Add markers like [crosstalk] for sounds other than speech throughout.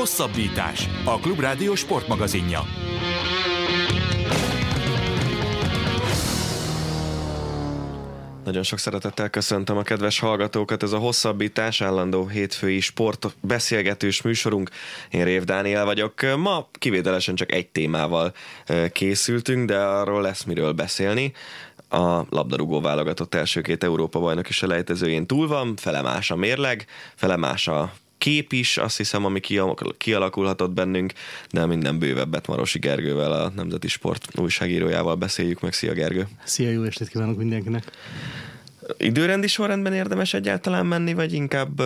Hosszabbítás. A Klubrádió sportmagazinja. Nagyon sok szeretettel köszöntöm a kedves hallgatókat. Ez a hosszabbítás állandó hétfői sport beszélgetős műsorunk. Én Rév Dániel vagyok. Ma kivételesen csak egy témával készültünk, de arról lesz miről beszélni a labdarúgó válogatott első két Európa bajnoki selejtezőjén túl van, felemás a mérleg, felemás a kép is, azt hiszem, ami kialakulhatott bennünk, de minden bővebbet Marosi Gergővel, a Nemzeti Sport újságírójával beszéljük meg. Szia Gergő! Szia, jó estét kívánok mindenkinek! Időrendi sorrendben érdemes egyáltalán menni, vagy inkább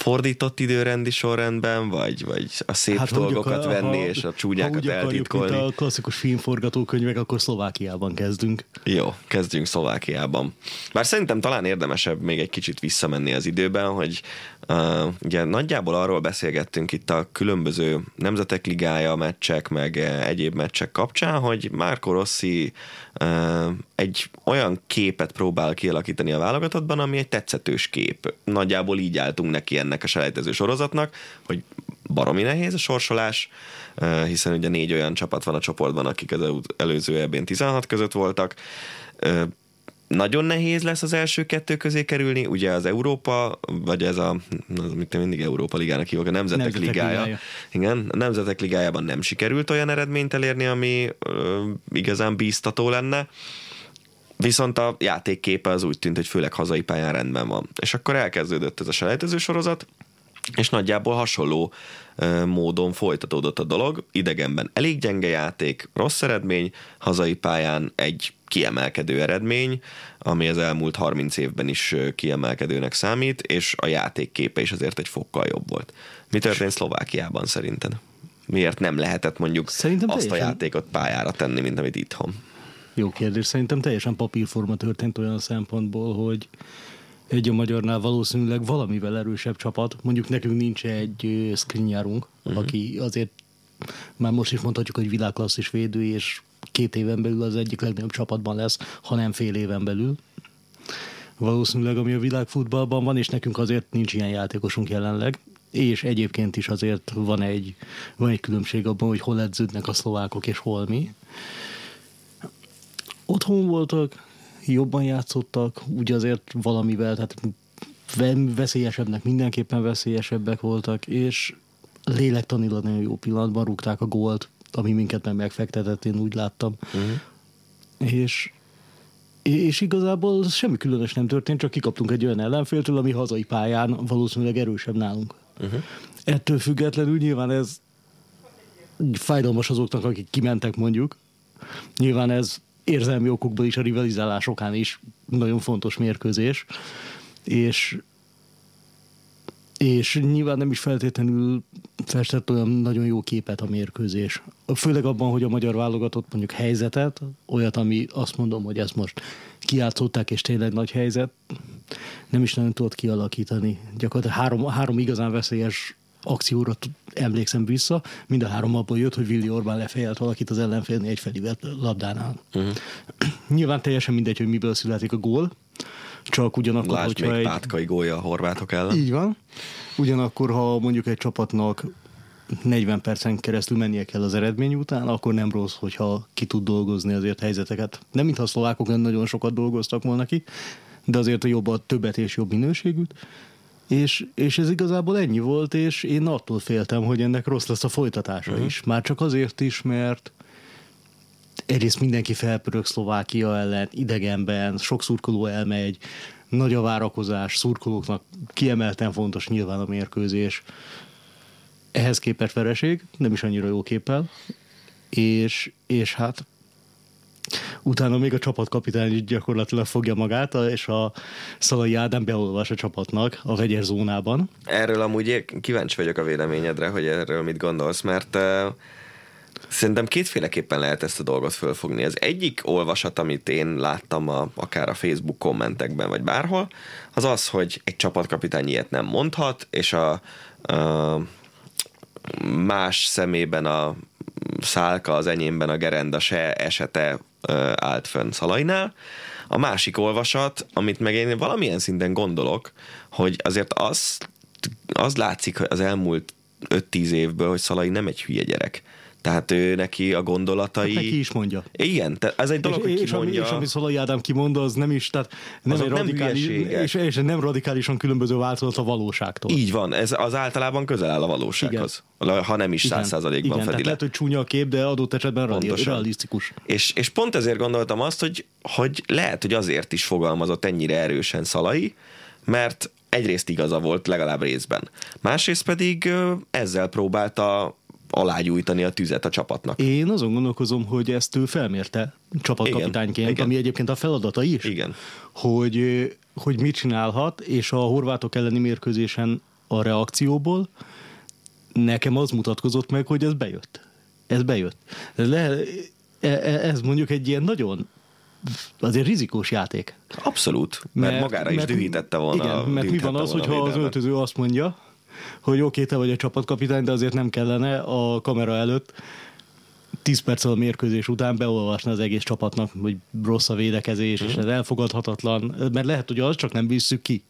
fordított időrendi sorrendben, vagy, vagy a szép hát, dolgokat akar, venni, ha, és a csúnyákat ha eltitkolni. Mint a klasszikus filmforgatókönyvek, akkor Szlovákiában kezdünk. Jó, kezdjünk Szlovákiában. Bár szerintem talán érdemesebb még egy kicsit visszamenni az időben, hogy uh, ugye nagyjából arról beszélgettünk itt a különböző nemzetek ligája meccsek, meg egyéb meccsek kapcsán, hogy Márko Rossi egy olyan képet próbál kialakítani a válogatottban, ami egy tetszetős kép. Nagyjából így álltunk neki ennek a selejtező sorozatnak, hogy baromi nehéz a sorsolás, hiszen ugye négy olyan csapat van a csoportban, akik az előző ebben 16 között voltak. Nagyon nehéz lesz az első kettő közé kerülni, ugye az Európa, vagy ez a, az, amit mindig Európa Ligának hívok, a Nemzetek, Nemzetek Ligája. Ligája. Igen, a Nemzetek Ligájában nem sikerült olyan eredményt elérni, ami ö, igazán bíztató lenne. Viszont a játékképe az úgy tűnt, hogy főleg hazai pályán rendben van. És akkor elkezdődött ez a selejtező sorozat, és nagyjából hasonló módon folytatódott a dolog. Idegenben elég gyenge játék, rossz eredmény, hazai pályán egy kiemelkedő eredmény, ami az elmúlt 30 évben is kiemelkedőnek számít, és a játékképe is azért egy fokkal jobb volt. Mi történt Szlovákiában szerinted? Miért nem lehetett mondjuk Szerintem azt teljesen... a játékot pályára tenni, mint amit itthon? Jó kérdés. Szerintem teljesen papírforma történt olyan szempontból, hogy egy a magyarnál valószínűleg valamivel erősebb csapat. Mondjuk nekünk nincs egy Skriniarunk, uh-huh. aki azért már most is mondhatjuk, hogy világklasszis védő, és két éven belül az egyik legnagyobb csapatban lesz, ha nem fél éven belül. Valószínűleg, ami a világfutballban van, és nekünk azért nincs ilyen játékosunk jelenleg, és egyébként is azért van egy, van egy különbség abban, hogy hol edződnek a szlovákok, és hol mi otthon voltak, jobban játszottak, úgy azért valamivel, tehát veszélyesebbnek mindenképpen veszélyesebbek voltak, és lélektanilag nagyon jó pillanatban rúgták a gólt, ami minket nem megfektetett, én úgy láttam. Uh-huh. És és igazából semmi különös nem történt, csak kikaptunk egy olyan ellenféltől, ami hazai pályán valószínűleg erősebb nálunk. Uh-huh. Ettől függetlenül nyilván ez fájdalmas azoknak, akik kimentek mondjuk. Nyilván ez érzelmi okokból is a rivalizálás okán is nagyon fontos mérkőzés, és és nyilván nem is feltétlenül festett olyan nagyon jó képet a mérkőzés. Főleg abban, hogy a magyar válogatott mondjuk helyzetet, olyat, ami azt mondom, hogy ezt most kiátszották, és tényleg nagy helyzet, nem is nagyon tudott kialakítani. Gyakorlatilag három, három igazán veszélyes akcióra emlékszem vissza, mind a három abból jött, hogy Willi Orbán lefejelt valakit az ellenfélni egy felivett labdánál. Uh-huh. Nyilván teljesen mindegy, hogy miből születik a gól, csak ugyanakkor, Lásd hogyha még egy... Pátkai gólya a horvátok ellen. Így van. Ugyanakkor, ha mondjuk egy csapatnak 40 percen keresztül mennie kell az eredmény után, akkor nem rossz, hogyha ki tud dolgozni azért helyzeteket. Nem mintha a szlovákok nagyon sokat dolgoztak volna ki, de azért a jobb a többet és jobb minőségűt. És, és ez igazából ennyi volt, és én attól féltem, hogy ennek rossz lesz a folytatása uh-huh. is. Már csak azért is, mert egyrészt mindenki felpörög Szlovákia ellen, idegenben, sok szurkoló elmegy, nagy a várakozás, szurkolóknak kiemelten fontos nyilván a mérkőzés. Ehhez képest vereség, nem is annyira jó képpel, és, és hát Utána még a csapatkapitány gyakorlatilag fogja magát, és a Szalai Ádám beolvas a csapatnak a vegyes zónában. Erről amúgy kíváncsi vagyok a véleményedre, hogy erről mit gondolsz, mert uh, Szerintem kétféleképpen lehet ezt a dolgot fölfogni. Az egyik olvasat, amit én láttam a, akár a Facebook kommentekben, vagy bárhol, az az, hogy egy csapatkapitány ilyet nem mondhat, és a, a más szemében a szálka, az enyémben a gerenda se esete állt fönn Szalajnál. A másik olvasat, amit meg én valamilyen szinten gondolok, hogy azért az, az látszik az elmúlt 5-10 évből, hogy Szalai nem egy hülye gyerek. Tehát ő neki a gondolatai... Hát neki is mondja. Igen, te, ez egy dolog, és, hogy és, ami, kimondja. és ami Szalai Ádám kimond, az nem is, tehát nem, Azok egy nem radikális, hülyeségek. és, és, nem radikálisan különböző változat a valóságtól. Így van, ez az általában közel áll a valósághoz. Ha nem is száz százalékban Igen, fedi tehát le. lehet, hogy csúnya a kép, de adott esetben Pontosan. realisztikus. És, és pont ezért gondoltam azt, hogy, hogy lehet, hogy azért is fogalmazott ennyire erősen Szalai, mert egyrészt igaza volt, legalább részben. Másrészt pedig ezzel próbálta alágyújtani a tüzet a csapatnak. Én azon gondolkozom, hogy ezt ő felmérte csapatkapitányként, Igen, igen. ami egyébként a feladata is. Igen. Hogy, hogy mit csinálhat, és a horvátok elleni mérkőzésen a reakcióból nekem az mutatkozott meg, hogy ez bejött. Ez bejött. Ez, le, e- e- ez mondjuk egy ilyen nagyon azért rizikós játék. Abszolút, mert, mert magára is dühítette volna. Igen, mert mi van az, hogyha az öltöző azt mondja, hogy oké, te vagy a csapatkapitány, de azért nem kellene a kamera előtt 10 perccel a mérkőzés után beolvasni az egész csapatnak, hogy rossz a védekezés, és ez elfogadhatatlan, mert lehet, hogy az csak nem visszük ki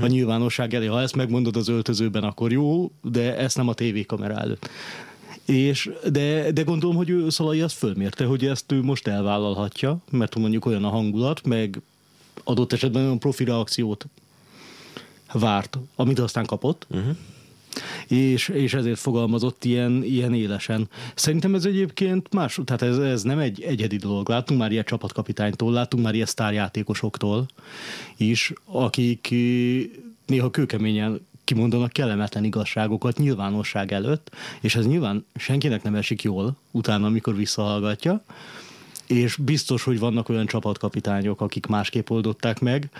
a nyilvánosság elé. Ha ezt megmondod az öltözőben, akkor jó, de ezt nem a tévékamera előtt. És, de, de gondolom, hogy ő Szalai azt fölmérte, hogy ezt ő most elvállalhatja, mert mondjuk olyan a hangulat, meg adott esetben olyan profi reakciót várt, amit aztán kapott, uh-huh. és, és ezért fogalmazott ilyen, ilyen élesen. Szerintem ez egyébként más, tehát ez, ez nem egy egyedi dolog. Láttunk már ilyen csapatkapitánytól, láttunk már ilyen sztárjátékosoktól is, akik eh, néha kőkeményen kimondanak kellemetlen igazságokat nyilvánosság előtt, és ez nyilván senkinek nem esik jól utána, amikor visszahallgatja, és biztos, hogy vannak olyan csapatkapitányok, akik másképp oldották meg,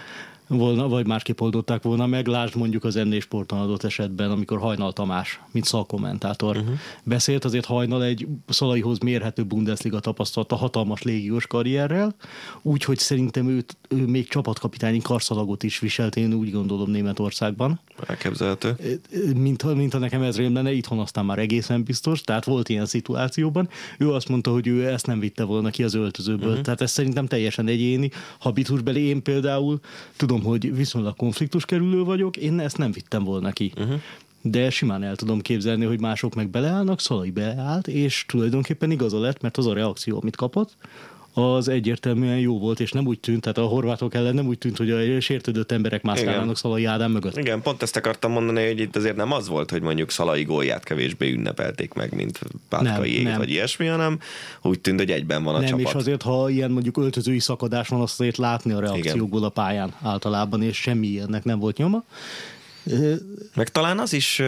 volna, vagy másképp oldották volna meg. Lásd mondjuk az ND Sporton adott esetben, amikor Hajnal Tamás, mint szakkommentátor uh-huh. beszélt, azért Hajnal egy Szalaihoz mérhető Bundesliga tapasztalata hatalmas légiós karrierrel, úgyhogy szerintem őt, ő még csapatkapitányi karszalagot is viselt, én úgy gondolom Németországban Elképzelhető. mint, mint ha nekem ez rém lenne, itthon aztán már egészen biztos, tehát volt ilyen szituációban. Ő azt mondta, hogy ő ezt nem vitte volna ki az öltözőből, uh-huh. tehát ez szerintem teljesen egyéni. Habitusbeli én például tudom, hogy viszonylag konfliktus kerülő vagyok, én ezt nem vittem volna ki. Uh-huh. De simán el tudom képzelni, hogy mások meg beleállnak, Szalai beleállt, és tulajdonképpen igaza lett, mert az a reakció, amit kapott, az egyértelműen jó volt, és nem úgy tűnt, tehát a horvátok ellen nem úgy tűnt, hogy a sértődött emberek mászkálnának Szalai Ádám mögött. Igen, pont ezt akartam mondani, hogy itt azért nem az volt, hogy mondjuk Szalai gólját kevésbé ünnepelték meg, mint Pátkai ég, vagy ilyesmi, hanem úgy tűnt, hogy egyben van a nem, csapat. és azért, ha ilyen mondjuk öltözői szakadás van, azt azért látni a reakciókból a pályán általában, és semmi ilyennek nem volt nyoma. Meg talán az is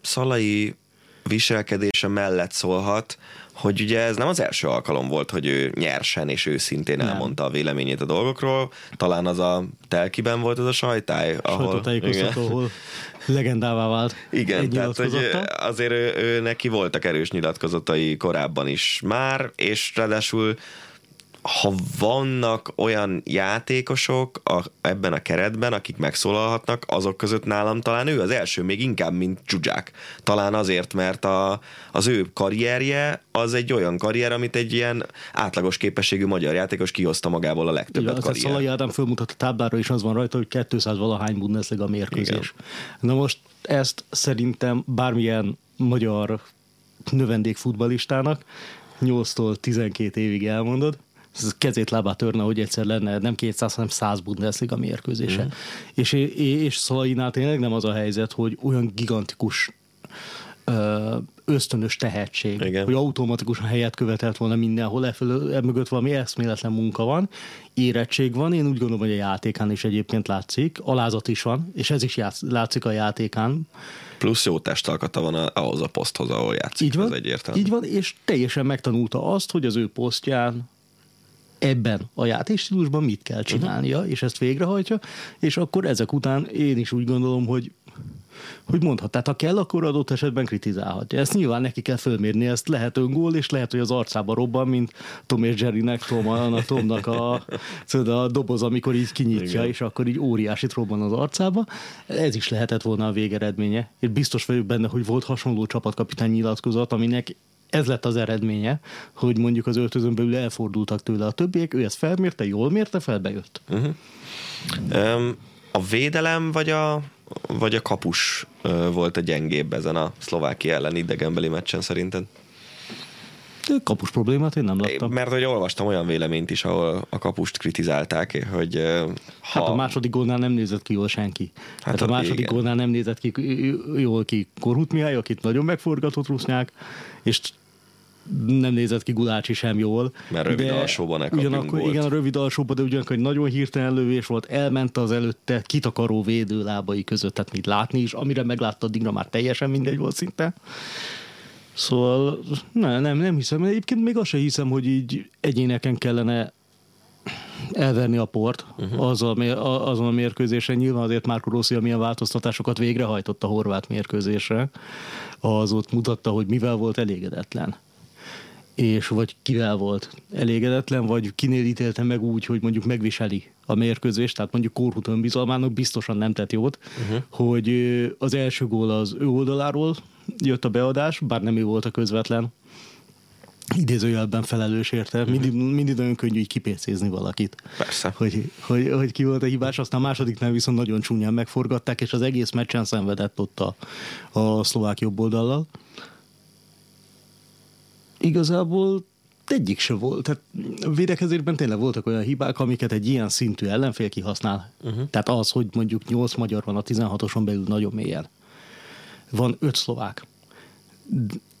Szalai viselkedése mellett szólhat, hogy ugye ez nem az első alkalom volt, hogy ő nyersen és őszintén Nem. elmondta a véleményét a dolgokról. Talán az a telkiben volt az a sajtály, ahol... sajtótájékoztató, ahol [laughs] legendává vált Igen, egy tehát hogy azért ő, ő, neki voltak erős nyilatkozatai korábban is már, és ráadásul ha vannak olyan játékosok a, ebben a keretben, akik megszólalhatnak, azok között nálam talán ő az első, még inkább, mint Zsuzsák. Talán azért, mert a, az ő karrierje az egy olyan karrier, amit egy ilyen átlagos képességű magyar játékos kihozta magából a Igen, legtöbbet Szalai karrier. Ádám fölmutat a táblára, és az van rajta, hogy 200 valahány Bundesliga mérkőzés. Igen. Na most ezt szerintem bármilyen magyar növendék futbalistának 8-tól 12 évig elmondod, ez kezét lábát törne, hogy egyszer lenne nem 200, hanem 100 Bundesliga mérkőzése. Mm. És, és Szalainál tényleg nem az a helyzet, hogy olyan gigantikus ösztönös tehetség, Igen. hogy automatikusan helyet követelt volna mindenhol, e, e mögött valami eszméletlen munka van, érettség van, én úgy gondolom, hogy a játékán is egyébként látszik, alázat is van, és ez is játsz, látszik a játékán. Plusz jó testalkata van ahhoz a poszthoz, ahol játszik, Így van, ez egyértelmű. így van, és teljesen megtanulta azt, hogy az ő posztján ebben a játékstílusban mit kell csinálnia, uh-huh. és ezt végrehajtja, és akkor ezek után én is úgy gondolom, hogy hogy mondhat, tehát ha kell, akkor adott esetben kritizálhatja. Ezt nyilván neki kell fölmérni, ezt lehet öngól, és lehet, hogy az arcába robban, mint Tom és Jerrynek, Tom, a Tomnak a, a doboz, amikor így kinyitja, Igen. és akkor így óriásit robban az arcába. Ez is lehetett volna a végeredménye. Én biztos vagyok benne, hogy volt hasonló csapatkapitány nyilatkozat, aminek ez lett az eredménye, hogy mondjuk az öltözön belül elfordultak tőle a többiek, ő ezt felmérte, jól mérte, felbejött. Öm, a védelem vagy a, vagy a kapus volt a gyengébb ezen a Szlovákia ellen idegenbeli meccsen szerinted? Kapus problémát én nem láttam. Mert hogy olvastam olyan véleményt is, ahol a kapust kritizálták, hogy ha... Hát a második gólnál nem nézett ki jól senki. Hát, hát a második igen. gólnál nem nézett ki jól ki Korhut Mihály, akit nagyon megforgatott Rusznyák, és nem nézett ki Gulácsi sem jól. Mert rövid de alsóban ugyanakkor, volt. Igen, a rövid alsóban, de ugyanakkor egy nagyon hirtelen lövés volt, elment az előtte kitakaró védő lábai között, tehát mit látni is, amire meglátta, addigra már teljesen mindegy volt szinte. Szóval ne, nem, nem hiszem. Egyébként még azt sem hiszem, hogy így egyéneken kellene elverni a port uh-huh. azon, a, azon a mérkőzésen. Nyilván azért Márko Rossi milyen változtatásokat végrehajtott a horvát mérkőzésre, az ott mutatta, hogy mivel volt elégedetlen és vagy kivel volt elégedetlen, vagy kinél ítélte meg úgy, hogy mondjuk megviseli a mérkőzést, tehát mondjuk Korhut önbizalmának biztosan nem tett jót, uh-huh. hogy az első gól az ő oldaláról jött a beadás, bár nem ő volt a közvetlen, idézőjelben felelős érte. Mhm. Mindig, mindig nagyon könnyű így kipécézni valakit. Persze. Hogy, hogy, hogy ki volt a hibás, aztán a másodiknál viszont nagyon csúnyán megforgatták, és az egész meccsen szenvedett ott a, a szlovák jobb oldallal igazából egyik se volt. Tehát védekezésben tényleg voltak olyan hibák, amiket egy ilyen szintű ellenfél kihasznál. Uh-huh. Tehát az, hogy mondjuk 8 magyar van a 16-oson belül nagyon mélyen. Van 5 szlovák.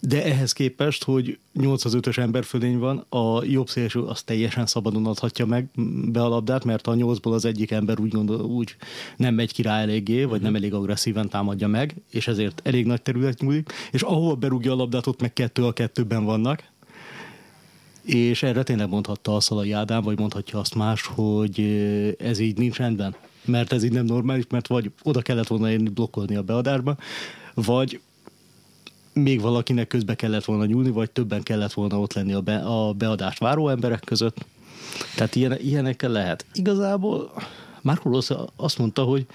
De ehhez képest, hogy 8 az 5-ös emberfölény van, a jobb szélső az teljesen szabadon adhatja meg be a labdát, mert a 8-ból az egyik ember úgy, gondol, úgy nem megy ki rá eléggé, vagy nem elég agresszíven támadja meg, és ezért elég nagy terület nyúlik, és ahol berúgja a labdát, ott meg kettő a kettőben vannak, és erre tényleg mondhatta a Szalai Ádám, vagy mondhatja azt más, hogy ez így nincs rendben, mert ez így nem normális, mert vagy oda kellett volna érni blokkolni a beadásba, vagy még valakinek közbe kellett volna nyúlni, vagy többen kellett volna ott lenni a, be, a beadást váró emberek között. Tehát ilyen, ilyenekkel lehet. Igazából Marco Rossi azt mondta, hogy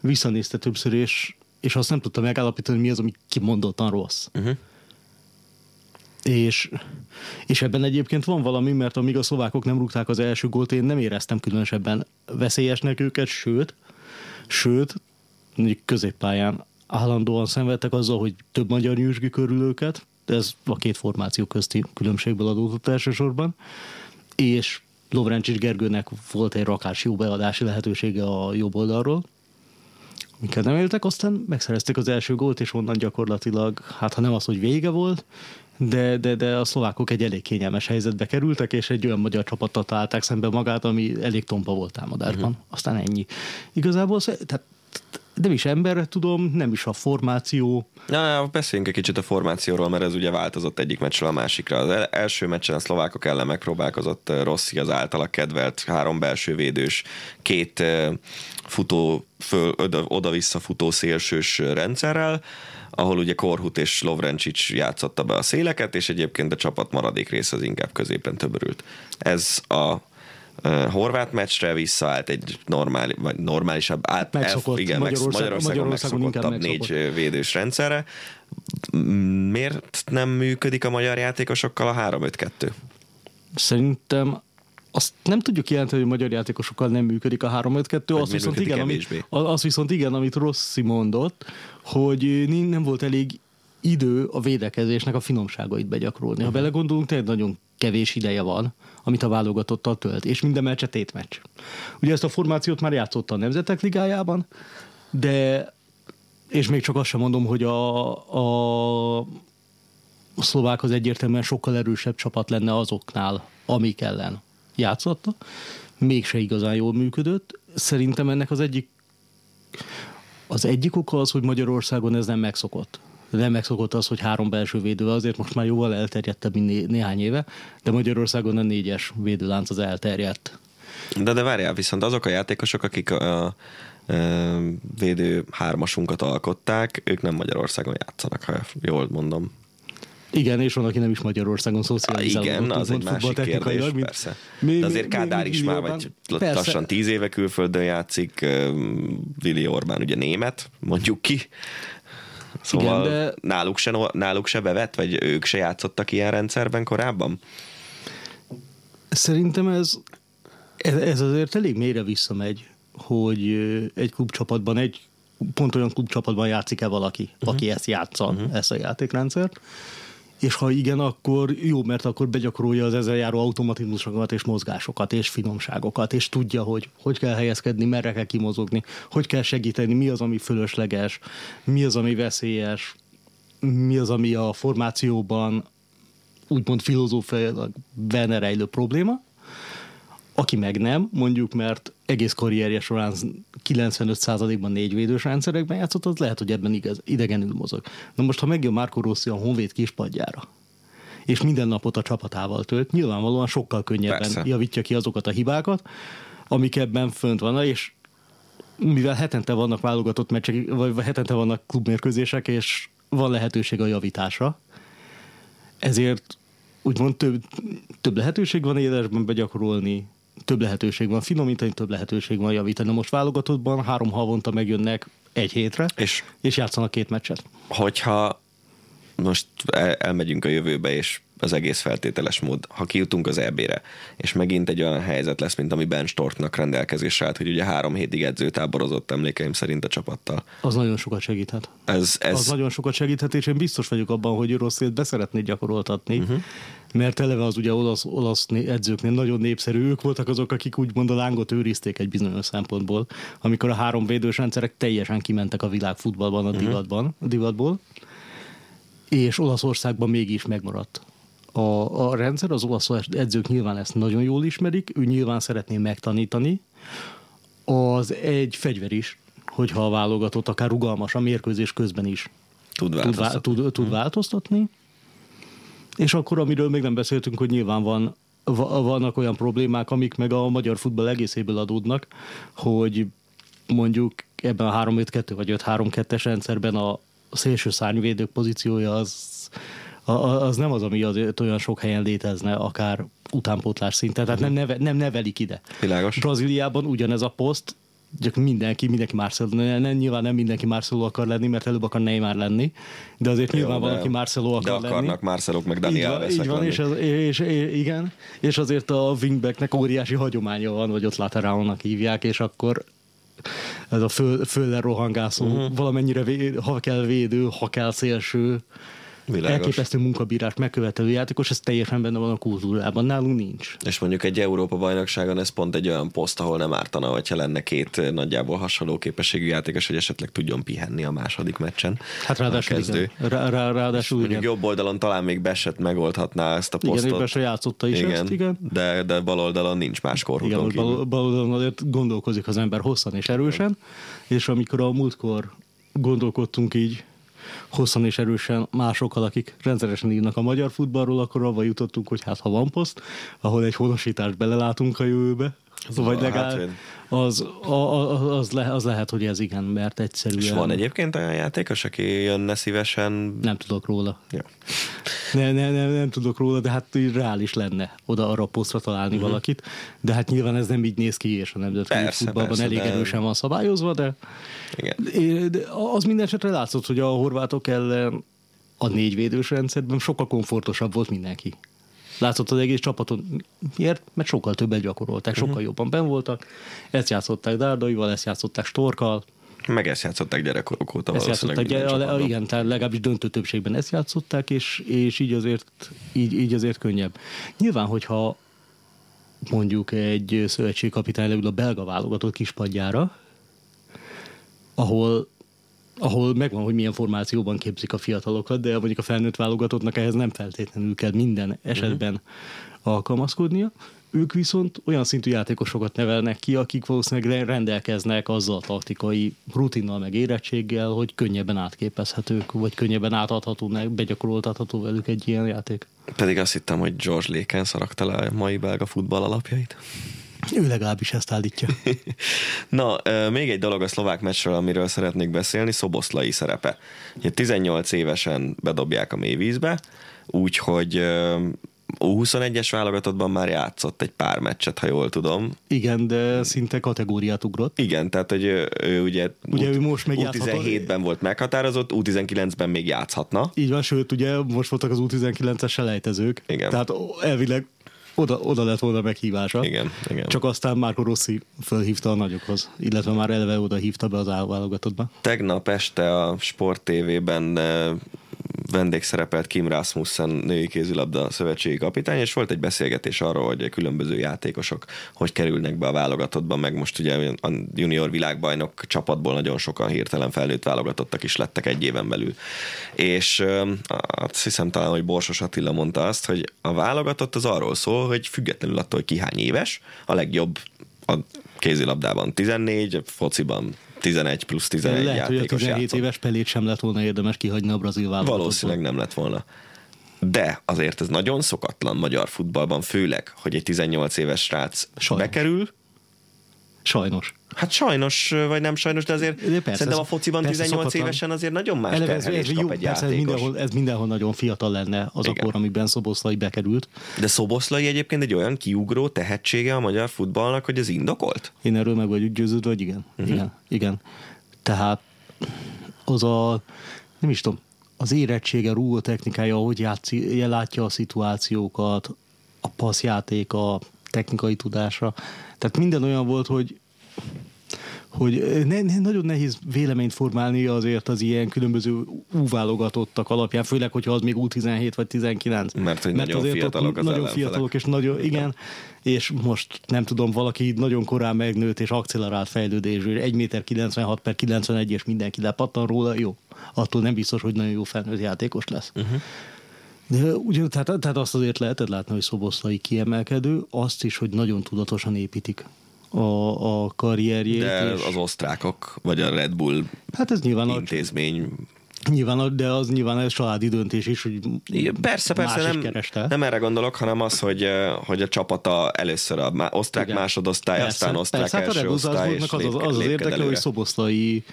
visszanézte többször, és, és azt nem tudta megállapítani, mi az, ami kimondottan rossz. Uh-huh. És, és ebben egyébként van valami, mert amíg a szlovákok nem rúgták az első gólt, én nem éreztem különösebben veszélyesnek őket, sőt, sőt, mondjuk középpályán állandóan szenvedtek azzal, hogy több magyar nyűsgi körül őket, de ez a két formáció közti különbségből adódott elsősorban, és Lovrencsics Gergőnek volt egy rakás jó beadási lehetősége a jobb oldalról, amiket nem éltek, aztán megszerezték az első gólt, és onnan gyakorlatilag, hát ha nem az, hogy vége volt, de, de, de a szlovákok egy elég kényelmes helyzetbe kerültek, és egy olyan magyar csapattal találták szembe magát, ami elég tompa volt támadásban. Uh-huh. Aztán ennyi. Igazából tehát nem is emberre tudom, nem is a formáció. Na, beszéljünk egy kicsit a formációról, mert ez ugye változott egyik meccsről a másikra. Az első meccsen a szlovákok ellen megpróbálkozott eh, Rossi az általa kedvelt három belső védős, két eh, futó, föl, oda-vissza futó szélsős rendszerrel, ahol ugye Korhut és Lovrencsics játszotta be a széleket, és egyébként a csapat maradék része az inkább középen töbörült. Ez a horvát meccsre visszaállt egy normális, vagy normálisabb, át, megszokott, igen, Magyarország, Magyarországon, Magyarországon megszokottabb négy védős rendszerre. Miért nem működik a magyar játékosokkal a 3-5-2? Szerintem azt nem tudjuk jelenteni, hogy a magyar játékosokkal nem működik a 3-5-2, az viszont, igen, amit, az viszont igen, amit Rossi mondott, hogy nem volt elég idő a védekezésnek a finomságait begyakorolni. Ha mhm. belegondolunk, tényleg nagyon kevés ideje van, amit a válogatottal tölt, és minden meccse tétmeccs. Ugye ezt a formációt már játszotta a Nemzetek Ligájában, de és még csak azt sem mondom, hogy a, a, szlovák az egyértelműen sokkal erősebb csapat lenne azoknál, amik ellen játszotta. Mégse igazán jól működött. Szerintem ennek az egyik az egyik oka az, hogy Magyarországon ez nem megszokott nem megszokott az, hogy három belső védő, azért most már jóval elterjedtebb, mint né- néhány éve, de Magyarországon a négyes védőlánc az elterjedt. De, de várjál, viszont azok a játékosok, akik a, a, a védő hármasunkat alkották, ők nem Magyarországon játszanak, ha jól mondom. Igen, és van, aki nem is Magyarországon szocializálódott. Igen, az egy másik kérdés, mint, persze. Mi, De azért mi, Kádár is már vagy persze. lassan tíz éve külföldön játszik, Vili Orbán ugye német, mondjuk ki, Szóval Igen, de... náluk, se, náluk se bevett, vagy ők se játszottak ilyen rendszerben korábban? Szerintem ez, ez azért elég mélyre visszamegy, hogy egy klubcsapatban egy pont olyan klubcsapatban játszik-e valaki, uh-huh. aki ezt játsza, uh-huh. ezt a játékrendszert. És ha igen, akkor jó, mert akkor begyakorolja az ezzel járó automatizmusokat és mozgásokat és finomságokat, és tudja, hogy hogy kell helyezkedni, merre kell kimozogni, hogy kell segíteni, mi az, ami fölösleges, mi az, ami veszélyes, mi az, ami a formációban úgymond filozófiailag benne rejlő probléma, aki meg nem, mondjuk, mert egész karrierje során 95%-ban négy védős rendszerekben játszott, az lehet, hogy ebben igaz, idegenül mozog. Na most, ha megjön Marco Rossi a Honvéd kispadjára, és minden napot a csapatával tölt, nyilvánvalóan sokkal könnyebben Persze. javítja ki azokat a hibákat, amik ebben fönt vannak, és mivel hetente vannak válogatott meccsek, vagy hetente vannak klubmérkőzések, és van lehetőség a javításra, ezért úgymond több, több lehetőség van élesben begyakorolni, több lehetőség van finomítani, több lehetőség van javítani. Most válogatottban három havonta megjönnek egy hétre, és, és játszanak két meccset. Hogyha most elmegyünk a jövőbe, és az egész feltételes mód. Ha kijutunk az EB-re, és megint egy olyan helyzet lesz, mint ami Ben Storknak rendelkezésre állt, hogy ugye három hétig edzőtáborozott emlékeim szerint a csapattal. Az nagyon sokat segíthet. Ez, ez... Az nagyon sokat segíthet, és én biztos vagyok abban, hogy Rosszét beszeretné gyakoroltatni, uh-huh. mert eleve az ugye olasz, olasz edzőknél nagyon népszerű. Ők voltak azok, akik úgymond a lángot őrizték egy bizonyos szempontból, amikor a három védős rendszerek teljesen kimentek a világ futballban, a uh-huh. divatban, a divatból és Olaszországban mégis megmaradt a, a rendszer, az olasz edzők nyilván ezt nagyon jól ismerik, ő nyilván szeretné megtanítani, az egy fegyver is, hogyha a válogatott akár rugalmas a mérkőzés közben is tud változtatni. Tud, tud, tud hmm. változtatni. És akkor, amiről még nem beszéltünk, hogy nyilván van, vannak olyan problémák, amik meg a magyar futball egészéből adódnak, hogy mondjuk ebben a 3-5-2 vagy 5-3-2-es rendszerben a szélső szárnyvédők pozíciója az az nem az, ami azért olyan sok helyen létezne, akár utánpótlás szinten, tehát nem, neve, nem nevelik ide. Világos. Brazíliában ugyanez a poszt, csak mindenki, mindenki Marcelo, nem, nyilván nem mindenki Marcelo akar lenni, mert előbb akar Neymar lenni, de azért Jó, nyilván de, van, aki Marcelo akar de akarnak lenni. Marcelok meg Daniel Így van, így van és, az, és, és, igen, és azért a wingbacknek óriási hagyománya van, vagy ott laterálnak hívják, és akkor ez a föl, fölle rohangászó, uh-huh. valamennyire, véd, ha kell védő, ha kell szélső, Világos. elképesztő munkabírást megkövetelő játékos, ez teljesen benne van a kultúrában, nálunk nincs. És mondjuk egy Európa bajnokságon ez pont egy olyan poszt, ahol nem ártana, hogyha lenne két nagyjából hasonló képességű játékos, hogy esetleg tudjon pihenni a második meccsen. Hát ráadásul, igen. Rá, rá, ráadásul mondjuk igen. jobb oldalon talán még Beset megoldhatná ezt a posztot. Igen, Beset játszotta is igen, ezt, igen. De, de bal oldalon nincs más korhúton Igen, bal, bal oldalon azért gondolkozik az ember hosszan és erősen, és amikor a múltkor gondolkodtunk így hosszan és erősen másokkal, akik rendszeresen írnak a magyar futballról, akkor avval jutottunk, hogy hát ha van poszt, ahol egy honosítást belelátunk a jövőbe, az vagy legalább hát, az, az, az, le, az lehet, hogy ez igen, mert egyszerűen... És van egyébként olyan játékos, aki jönne szívesen? Nem tudok róla. Ja. Ne, ne, ne, nem tudok róla, de hát reális lenne oda arra a posztra találni uh-huh. valakit, de hát nyilván ez nem így néz ki, és a nemzetközi futballban persze, elég de... erősen van szabályozva, de, igen. de az minden esetre látszott, hogy a horvátok ellen a négyvédős rendszerben sokkal komfortosabb volt mindenki. Látszott az egész csapaton. Miért? Mert sokkal többet gyakorolták, sokkal uh-huh. jobban ben voltak. Ezt játszották Dárdaival, ezt játszották Storkkal. Meg ezt játszották gyerekkorok óta ezt játszották, gyere, a, igen, tehát legalábbis döntő többségben ezt játszották, és, és így, azért, így, így azért könnyebb. Nyilván, hogyha mondjuk egy szövetségkapitány leül a belga válogatott kispadjára, ahol ahol megvan, hogy milyen formációban képzik a fiatalokat, de mondjuk a felnőtt válogatottnak ehhez nem feltétlenül kell minden esetben uh-huh. alkalmazkodnia. Ők viszont olyan szintű játékosokat nevelnek ki, akik valószínűleg rendelkeznek azzal a taktikai rutinnal, meg érettséggel, hogy könnyebben átképezhetők, vagy könnyebben átadható, begyakoroltatható velük egy ilyen játék. Pedig azt hittem, hogy George Léken szarakta le a mai belga futball alapjait. Ő legalábbis ezt állítja. [laughs] Na, még egy dolog a szlovák meccsről, amiről szeretnék beszélni, Szoboszlai szerepe. 18 évesen bedobják a mélyvízbe, úgyhogy U21-es válogatottban már játszott egy pár meccset, ha jól tudom. Igen, de szinte kategóriát ugrott. Igen, tehát hogy ő, ő ugye, ugye ő most még U17-ben volt meghatározott, U19-ben még játszhatna. Így van, sőt, ugye most voltak az U19-es selejtezők. Igen. Tehát elvileg oda, oda lett volna meghívása. Igen, igen. Csak aztán Márko Rossi fölhívta a nagyokhoz, illetve már eleve oda hívta be az állválogatottba. Tegnap este a Sport TV-ben eh, vendégszerepelt Kim Rasmussen női kézilabda szövetségi kapitány, és volt egy beszélgetés arról, hogy különböző játékosok hogy kerülnek be a válogatottba, meg most ugye a junior világbajnok csapatból nagyon sokan hirtelen felnőtt válogatottak is lettek egy éven belül. És azt hiszem talán, hogy Borsos Attila mondta azt, hogy a válogatott az arról szól, hogy függetlenül attól, hogy ki hány éves, a legjobb a kézilabdában 14, fociban 11 plusz 11 Lehet, hogy a játékos 17 játszott. éves pelét sem lett volna érdemes kihagyni a brazil válogatottból. Valószínűleg nem lett volna. De azért ez nagyon szokatlan magyar futballban, főleg, hogy egy 18 éves srác Sajnos. bekerül, Sajnos. Hát sajnos, vagy nem sajnos, de azért De persze, szerintem a fociban persze 18 szokatlan. évesen azért nagyon más Eleve ez, ez, jó, egy persze ez mindenhol, ez mindenhol nagyon fiatal lenne az Igen. a kor, amiben Szoboszlai bekerült. De Szoboszlai egyébként egy olyan kiugró tehetsége a magyar futballnak, hogy ez indokolt? Én erről meg vagyok győződve, hogy igen. Uh-huh. Igen, igen. Tehát az a, nem is tudom, az érettsége, rúgó technikája, ahogy játszi, látja a szituációkat, a passzjáték, a technikai tudása. Tehát minden olyan volt, hogy hogy ne, ne, nagyon nehéz véleményt formálni azért az ilyen különböző U-válogatottak alapján, főleg, hogyha az még U17 vagy 19. Mert hogy nagyon azért fiatalok az Nagyon ellenfelek. fiatalok, és nagyon, igen, és most nem tudom, valaki nagyon korán megnőtt és accelerált fejlődésű, 1 méter 96 per 91, és mindenki lepattan róla, jó. Attól nem biztos, hogy nagyon jó felnőtt játékos lesz. Uh-huh. De ugyan, tehát, tehát azt azért lehetett látni, hogy Szoboszlai kiemelkedő, azt is, hogy nagyon tudatosan építik a, a karrierjét. De és, az osztrákok, vagy a Red Bull hát ez nyilván, a, intézmény nyilván a, de az nyilván egy családi döntés is, hogy Persze, persze, nem, kereste. nem erre gondolok, hanem az, hogy, hogy a csapata először a má- osztrák Igen. másodosztály, Persze, aztán osztrák persze, hát a első Red Bull osztály, és Salzburgnak az, az, az, az érdekli, hogy. Szoboszlai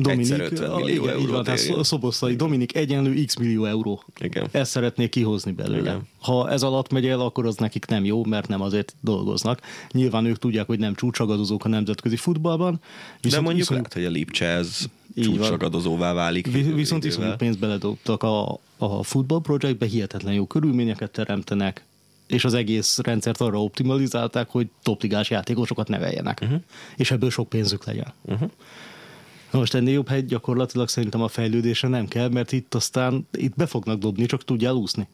Dominik, Egyszer 50 millió igen, így eurót van, tehát. Szoboszlai Dominik egyenlő x millió euró. Igen. Ezt szeretnék kihozni belőle. Igen. Ha ez alatt megy el, akkor az nekik nem jó, mert nem azért dolgoznak. Nyilván ők tudják, hogy nem csúcsagadozók a nemzetközi futballban. De mondjuk iszonyú- lehet, hogy a Lipcse ez csúcsagadozóvá válik. Vi- Viszont idővel. iszonyú pénzt beledobtak a, a futball projektbe, hihetetlen jó körülményeket teremtenek, és az egész rendszert arra optimalizálták, hogy topligás játékosokat neveljenek, uh-huh. és ebből sok pénzük legyen. Uh-huh. Na most ennél jobb hegy gyakorlatilag szerintem a fejlődésre nem kell, mert itt aztán itt be fognak dobni, csak tudjál úszni.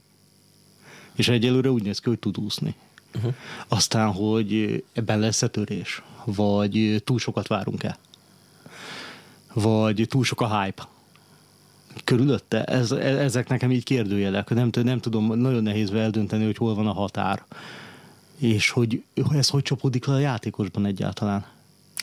És egyelőre úgy néz ki, hogy tud úszni. Uh-huh. Aztán, hogy ebben lesz-e törés, vagy túl sokat várunk-e, vagy túl sok a hype körülötte. Ez, e- ezek nekem így kérdőjelek. Nem, nem tudom, nagyon nehéz eldönteni, hogy hol van a határ. És hogy ez hogy csapódik le a játékosban egyáltalán.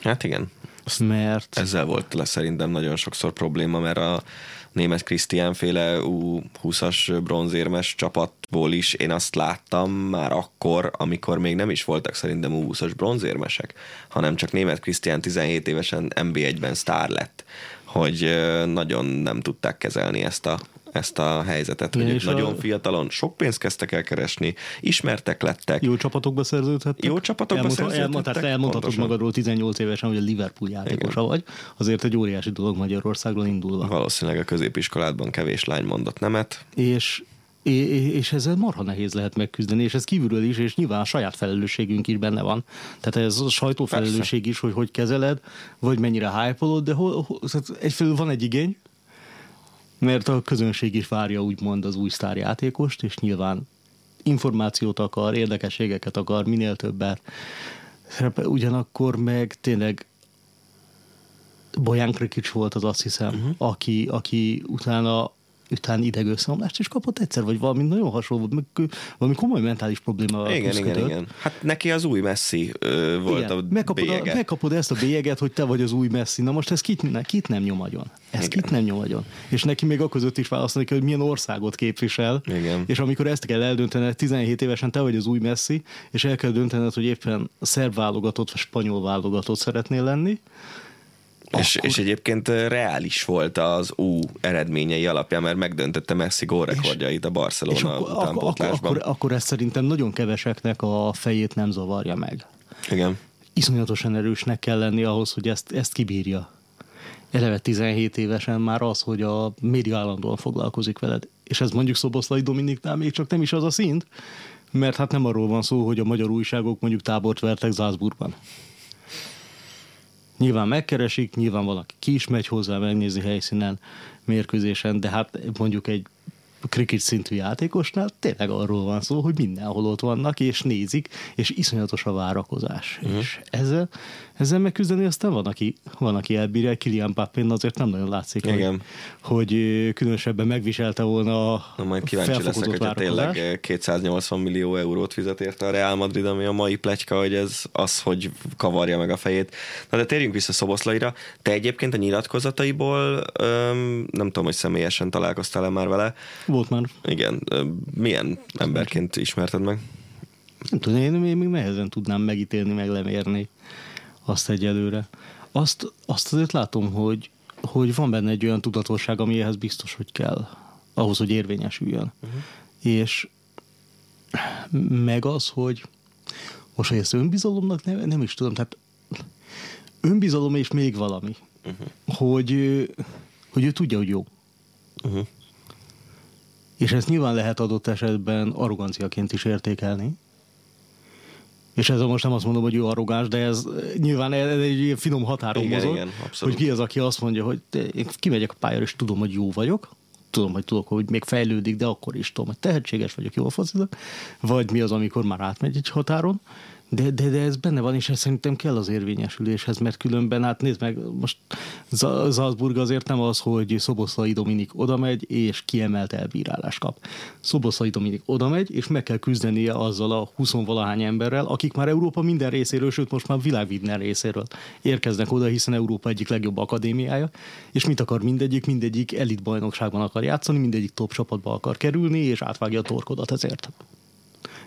Hát igen. Azt Mert Ezzel volt le szerintem nagyon sokszor probléma, mert a német Krisztián féle U20-as bronzérmes csapatból is én azt láttam már akkor, amikor még nem is voltak szerintem U20-as bronzérmesek, hanem csak német Krisztián 17 évesen NB1-ben sztár lett, hogy nagyon nem tudták kezelni ezt a ezt a helyzetet, Igen, hogy ők és a- nagyon fiatalon sok pénzt kezdtek el keresni, ismertek lettek, jó csapatokba szerződhettek. Jó csapatokba Elmondha- szerződhettek, elmond- tehát elmondhatod pontosan. magadról 18 évesen, hogy a Liverpool játékosa vagy. Azért egy óriási dolog Magyarországról indulva. valószínűleg a középiskoládban kevés lány mondott nemet, és, és, ezzel marha nehéz lehet megküzdeni, és ez kívülről is, és nyilván a saját felelősségünk is benne van. Tehát ez a sajtófelelősség is, hogy hogy kezeled, vagy mennyire hype de hol, tehát egyfelől van egy igény, mert a közönség is várja úgymond az új sztárjátékost, és nyilván információt akar, érdekességeket akar, minél többet. Ugyanakkor meg tényleg Bojan Krikic volt az azt hiszem, uh-huh. aki, aki utána után idegösszeomlást is kapott egyszer, vagy valami nagyon hasonló, meg valami komoly mentális problémával Igen, igen, igen. Hát neki az új Messi ö, volt Igen, a megkapod, a, bélyege. megkapod ezt a bélyeget, hogy te vagy az új Messi. Na most ez kit, ne, kit nem nyom agyon? Ez Igen. kit nem nyom agyon? És neki még a között is választani kell, hogy milyen országot képvisel. Igen. És amikor ezt kell eldöntened, 17 évesen te vagy az új Messi, és el kell döntened, hogy éppen a szerb válogatott vagy spanyol válogatott szeretnél lenni, akkor- és egyébként reális volt az U eredményei alapján, mert megdöntötte Messi gólrekordjait a és Barcelona akkor, akkor, akkor, utánpótlásban. akkor, akkor ez szerintem nagyon keveseknek a fejét nem zavarja meg. Igen. iszonyatosan erősnek kell lenni ahhoz, hogy ezt, ezt kibírja. Eleve 17 évesen már az, hogy a média állandóan foglalkozik veled. És ez mondjuk Szoboszlai Dominiknál még csak nem is az a szint, mert hát nem arról van szó, hogy a magyar újságok mondjuk tábort vertek Salzburgban. Nyilván megkeresik, nyilván valaki ki is megy hozzá megnézni helyszínen, mérkőzésen, de hát mondjuk egy cricket szintű játékosnál tényleg arról van szó, hogy mindenhol ott vannak, és nézik, és iszonyatos a várakozás. Mm. És ezzel, ezzel megküzdeni aztán van, aki, van, aki elbírja, Kilian Pappin azért nem nagyon látszik, Igen. Hogy, hogy különösebben megviselte volna a Na majd kíváncsi leszek, hogyha tényleg 280 millió eurót fizet érte a Real Madrid, ami a mai pletyka, hogy ez az, hogy kavarja meg a fejét. Na de térjünk vissza Szoboszlaira. Te egyébként a nyilatkozataiból, öm, nem tudom, hogy személyesen találkoztál-e már vele, volt már. Igen. Milyen emberként ismerted meg? Nem tudom, én még nehezen tudnám megítélni, meg lemérni azt egyelőre. Azt, azt azért látom, hogy, hogy van benne egy olyan tudatosság, ami ehhez biztos, hogy kell, ahhoz, hogy érvényesüljön. Uh-huh. És meg az, hogy most, hogy ezt önbizalomnak nem, nem is tudom, tehát önbizalom és még valami, uh-huh. hogy, hogy ő tudja, hogy jó. Uh-huh. És ezt nyilván lehet adott esetben arroganciaként is értékelni. És ezzel most nem azt mondom, hogy ő arrogáns, de ez nyilván ez egy finom határon igen, mozog, igen, hogy ki az, aki azt mondja, hogy én kimegyek a pályára, és tudom, hogy jó vagyok, tudom, hogy tudok, hogy még fejlődik, de akkor is tudom, hogy tehetséges vagyok, jól focizok, vagy mi az, amikor már átmegy egy határon, de, de, de ez benne van, és ez szerintem kell az érvényesüléshez, mert különben, hát nézd meg, most Salzburg azért nem az, hogy Szoboszlai Dominik oda megy, és kiemelt elbírálás kap. Szoboszlai Dominik oda megy, és meg kell küzdenie azzal a 20 valahány emberrel, akik már Európa minden részéről, sőt most már világ minden részéről érkeznek oda, hiszen Európa egyik legjobb akadémiája, és mit akar mindegyik, mindegyik elit bajnokságban akar játszani, mindegyik top csapatba akar kerülni, és átvágja a torkodat ezért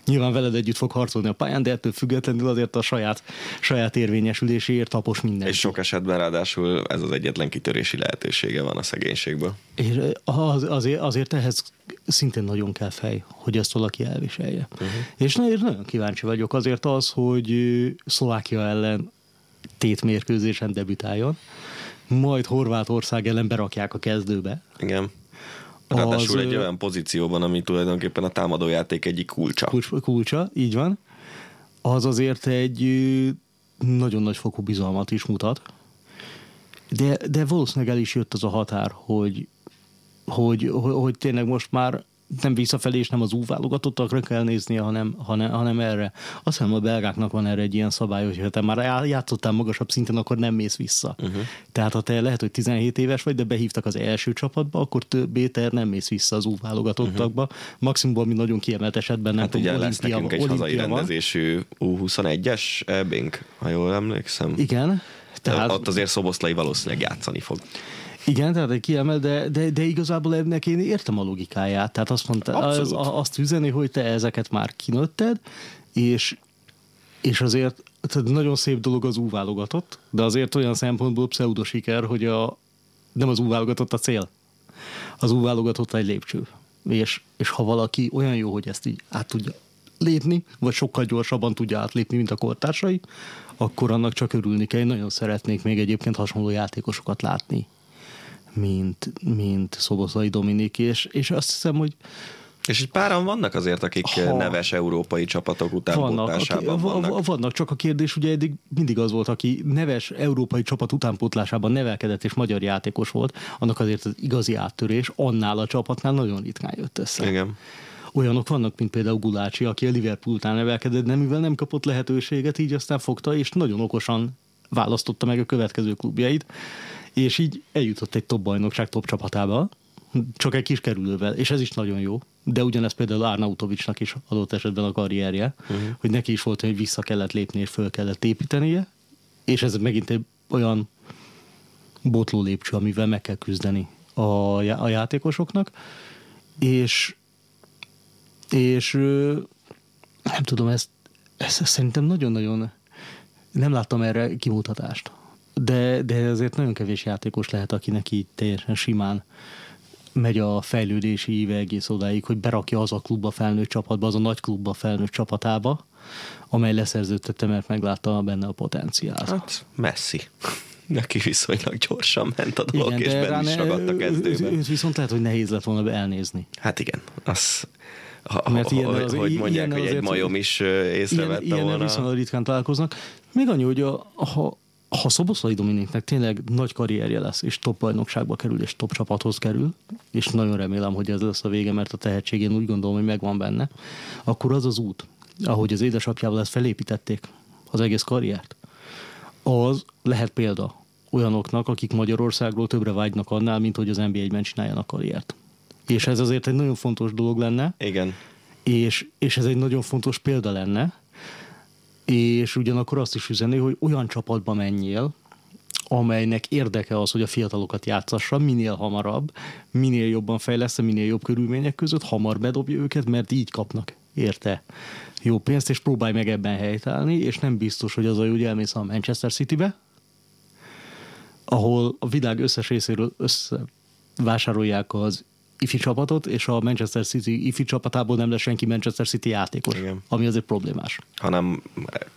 nyilván veled együtt fog harcolni a pályán, de ettől függetlenül azért a saját, saját érvényesüléséért tapos minden. És sok esetben ráadásul ez az egyetlen kitörési lehetősége van a szegénységből. És az, azért, azért ehhez szintén nagyon kell fej, hogy ezt valaki elviselje. Uh-huh. És nagyon, kíváncsi vagyok azért az, hogy Szlovákia ellen tétmérkőzésen debütáljon, majd Horvátország ellen berakják a kezdőbe. Igen. Ráadásul az, egy olyan pozícióban, ami tulajdonképpen a támadójáték egyik kulcsa. Kulcs, kulcsa, így van. Az azért egy nagyon nagy fokú bizalmat is mutat. De, de valószínűleg el is jött az a határ, hogy, hogy, hogy, hogy tényleg most már nem visszafelé és nem az U válogatottakra kell néznie, hanem, hanem, hanem erre. Azt hiszem a belgáknak van erre egy ilyen szabály, hogy ha te már játszottál magasabb szinten, akkor nem mész vissza. Uh-huh. Tehát ha te lehet, hogy 17 éves vagy, de behívtak az első csapatba, akkor többé te nem mész vissza az U válogatottakba. Uh-huh. Maximum, ami nagyon kiemelt esetben nem hát tudom, ugye lesz nekünk egy hazai rendezésű U21-es ebénk, ha jól emlékszem. Igen. Tehát... Ott azért Szoboszlai valószínűleg játszani fog. Igen, tehát egy kiemel, de, de, de igazából ennek én értem a logikáját. Tehát azt mondta, az, azt üzeni, hogy te ezeket már kinőtted, és, és azért tehát nagyon szép dolog az úválogatott, de azért olyan szempontból pseudo siker, hogy a, nem az úválogatott a cél. Az úválogatott egy lépcső. És, és ha valaki olyan jó, hogy ezt így át tudja lépni, vagy sokkal gyorsabban tudja átlépni, mint a kortársai, akkor annak csak örülni kell. Én nagyon szeretnék még egyébként hasonló játékosokat látni mint, mint Szoboszlai Dominik, és, és azt hiszem, hogy és egy páran vannak azért, akik ha, neves európai csapatok után vannak, vannak. Vannak, csak a kérdés ugye eddig mindig az volt, aki neves európai csapat utánpótlásában nevelkedett és magyar játékos volt, annak azért az igazi áttörés annál a csapatnál nagyon ritkán jött össze. Igen. Olyanok vannak, mint például Gulácsi, aki a Liverpool után nevelkedett, de mivel nem kapott lehetőséget, így aztán fogta, és nagyon okosan választotta meg a következő klubjait és így eljutott egy top bajnokság top csapatába, csak egy kis kerülővel, és ez is nagyon jó. De ugyanez például Arnautovicsnak is adott esetben a karrierje, uh-huh. hogy neki is volt, hogy vissza kellett lépni és föl kellett építenie, és ez megint egy olyan botló lépcső, amivel meg kell küzdeni a, a játékosoknak, és és nem tudom, ezt, ezt szerintem nagyon-nagyon nem láttam erre kimutatást de, de azért nagyon kevés játékos lehet, akinek így teljesen simán megy a fejlődési íve egész odáig, hogy berakja az a klubba felnőtt csapatba, az a nagy klubba felnőtt csapatába, amely leszerződtette, mert meglátta benne a potenciált. Hát, messzi. Neki viszonylag gyorsan ment a dolog, igen, és benne is ragadt a kezdőben. Őt viszont lehet, hogy nehéz lett volna elnézni. Hát igen, az, ha, Mert ilyen az, hogy mondják, hogy egy majom is észrevette ilyen, volna. Ilyen viszonylag ritkán találkoznak. Még annyi, hogy a, ha, ha Szoboszlai Dominiknek tényleg nagy karrierje lesz, és top bajnokságba kerül, és top csapathoz kerül, és nagyon remélem, hogy ez lesz a vége, mert a tehetségén úgy gondolom, hogy megvan benne, akkor az az út, ahogy az édesapjával ezt felépítették, az egész karriert, az lehet példa olyanoknak, akik Magyarországról többre vágynak annál, mint hogy az NBA-ben csináljanak karriert. És ez azért egy nagyon fontos dolog lenne. Igen. És, és ez egy nagyon fontos példa lenne, és ugyanakkor azt is üzeni, hogy olyan csapatba menjél, amelynek érdeke az, hogy a fiatalokat játszassa minél hamarabb, minél jobban fejlesz, minél jobb körülmények között, hamar bedobja őket, mert így kapnak érte jó pénzt, és próbálj meg ebben helytállni, és nem biztos, hogy az a hogy elmész a Manchester City-be, ahol a világ összes részéről összevásárolják az ifi csapatot, és a Manchester City ifi csapatából nem lesz senki Manchester City játékos, Igen. ami azért problémás. Hanem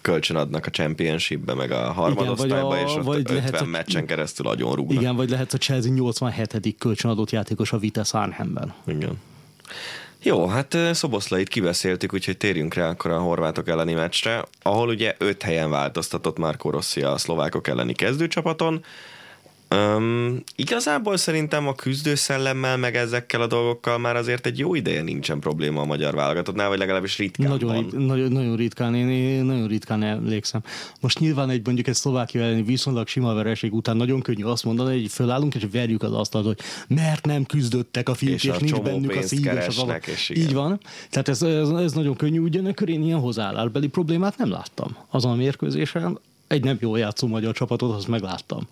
kölcsön adnak a Championshipbe, meg a harmadosztályba, és ott vagy 50 a, meccsen keresztül agyon rúgnak. Igen, vagy lehet a Chelsea 87. kölcsönadott játékos a Vitesse Arnhemben. Igen. Jó, hát Szoboszlait kibeszéltük, úgyhogy térjünk rá akkor a horvátok elleni meccsre, ahol ugye öt helyen változtatott Marco Rossi a szlovákok elleni kezdőcsapaton, Um, igazából szerintem a küzdőszellemmel, meg ezekkel a dolgokkal már azért egy jó ideje nincsen probléma a magyar válogatottnál, vagy legalábbis ritkán nagyon, van. Rit, nagyon, nagyon ritkán, én, én nagyon ritkán emlékszem. Most nyilván egy mondjuk egy szlovákia elleni viszonylag sima vereség után nagyon könnyű azt mondani, hogy fölállunk és verjük az asztalt, hogy mert nem küzdöttek a fiúk, és, és nincs bennük a szív és az alap. És Így van. Tehát ez, ez, ez nagyon könnyű, ugyanakkor én ilyen hozzáállásbeli problémát nem láttam azon a mérkőzésen. Egy nem jól játszó magyar csapatot, azt megláttam.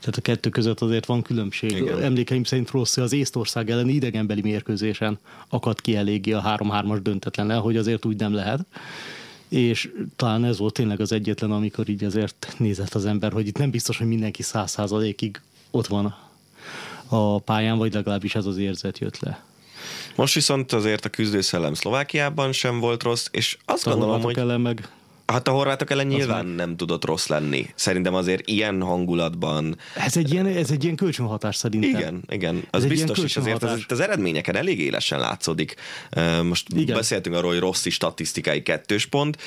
Tehát a kettő között azért van különbség. Igen. Emlékeim szerint Rossi az Észtország elleni idegenbeli mérkőzésen akadt ki eléggé a 3-3-as döntetlen hogy azért úgy nem lehet. És talán ez volt tényleg az egyetlen, amikor így azért nézett az ember, hogy itt nem biztos, hogy mindenki száz százalékig ott van a pályán, vagy legalábbis ez az érzet jött le. Most viszont azért a küzdőszellem Szlovákiában sem volt rossz, és azt a gondolom, hogy... ellen meg Hát a horvátok ellen nyilván meg... nem tudott rossz lenni. Szerintem azért ilyen hangulatban... Ez egy ilyen, ez egy ilyen kölcsönhatás szerintem. Igen, igen. Az ez biztos, és azért az, az eredményeken elég élesen látszódik. Most igen. beszéltünk arról, hogy rossz statisztikai kettős pont,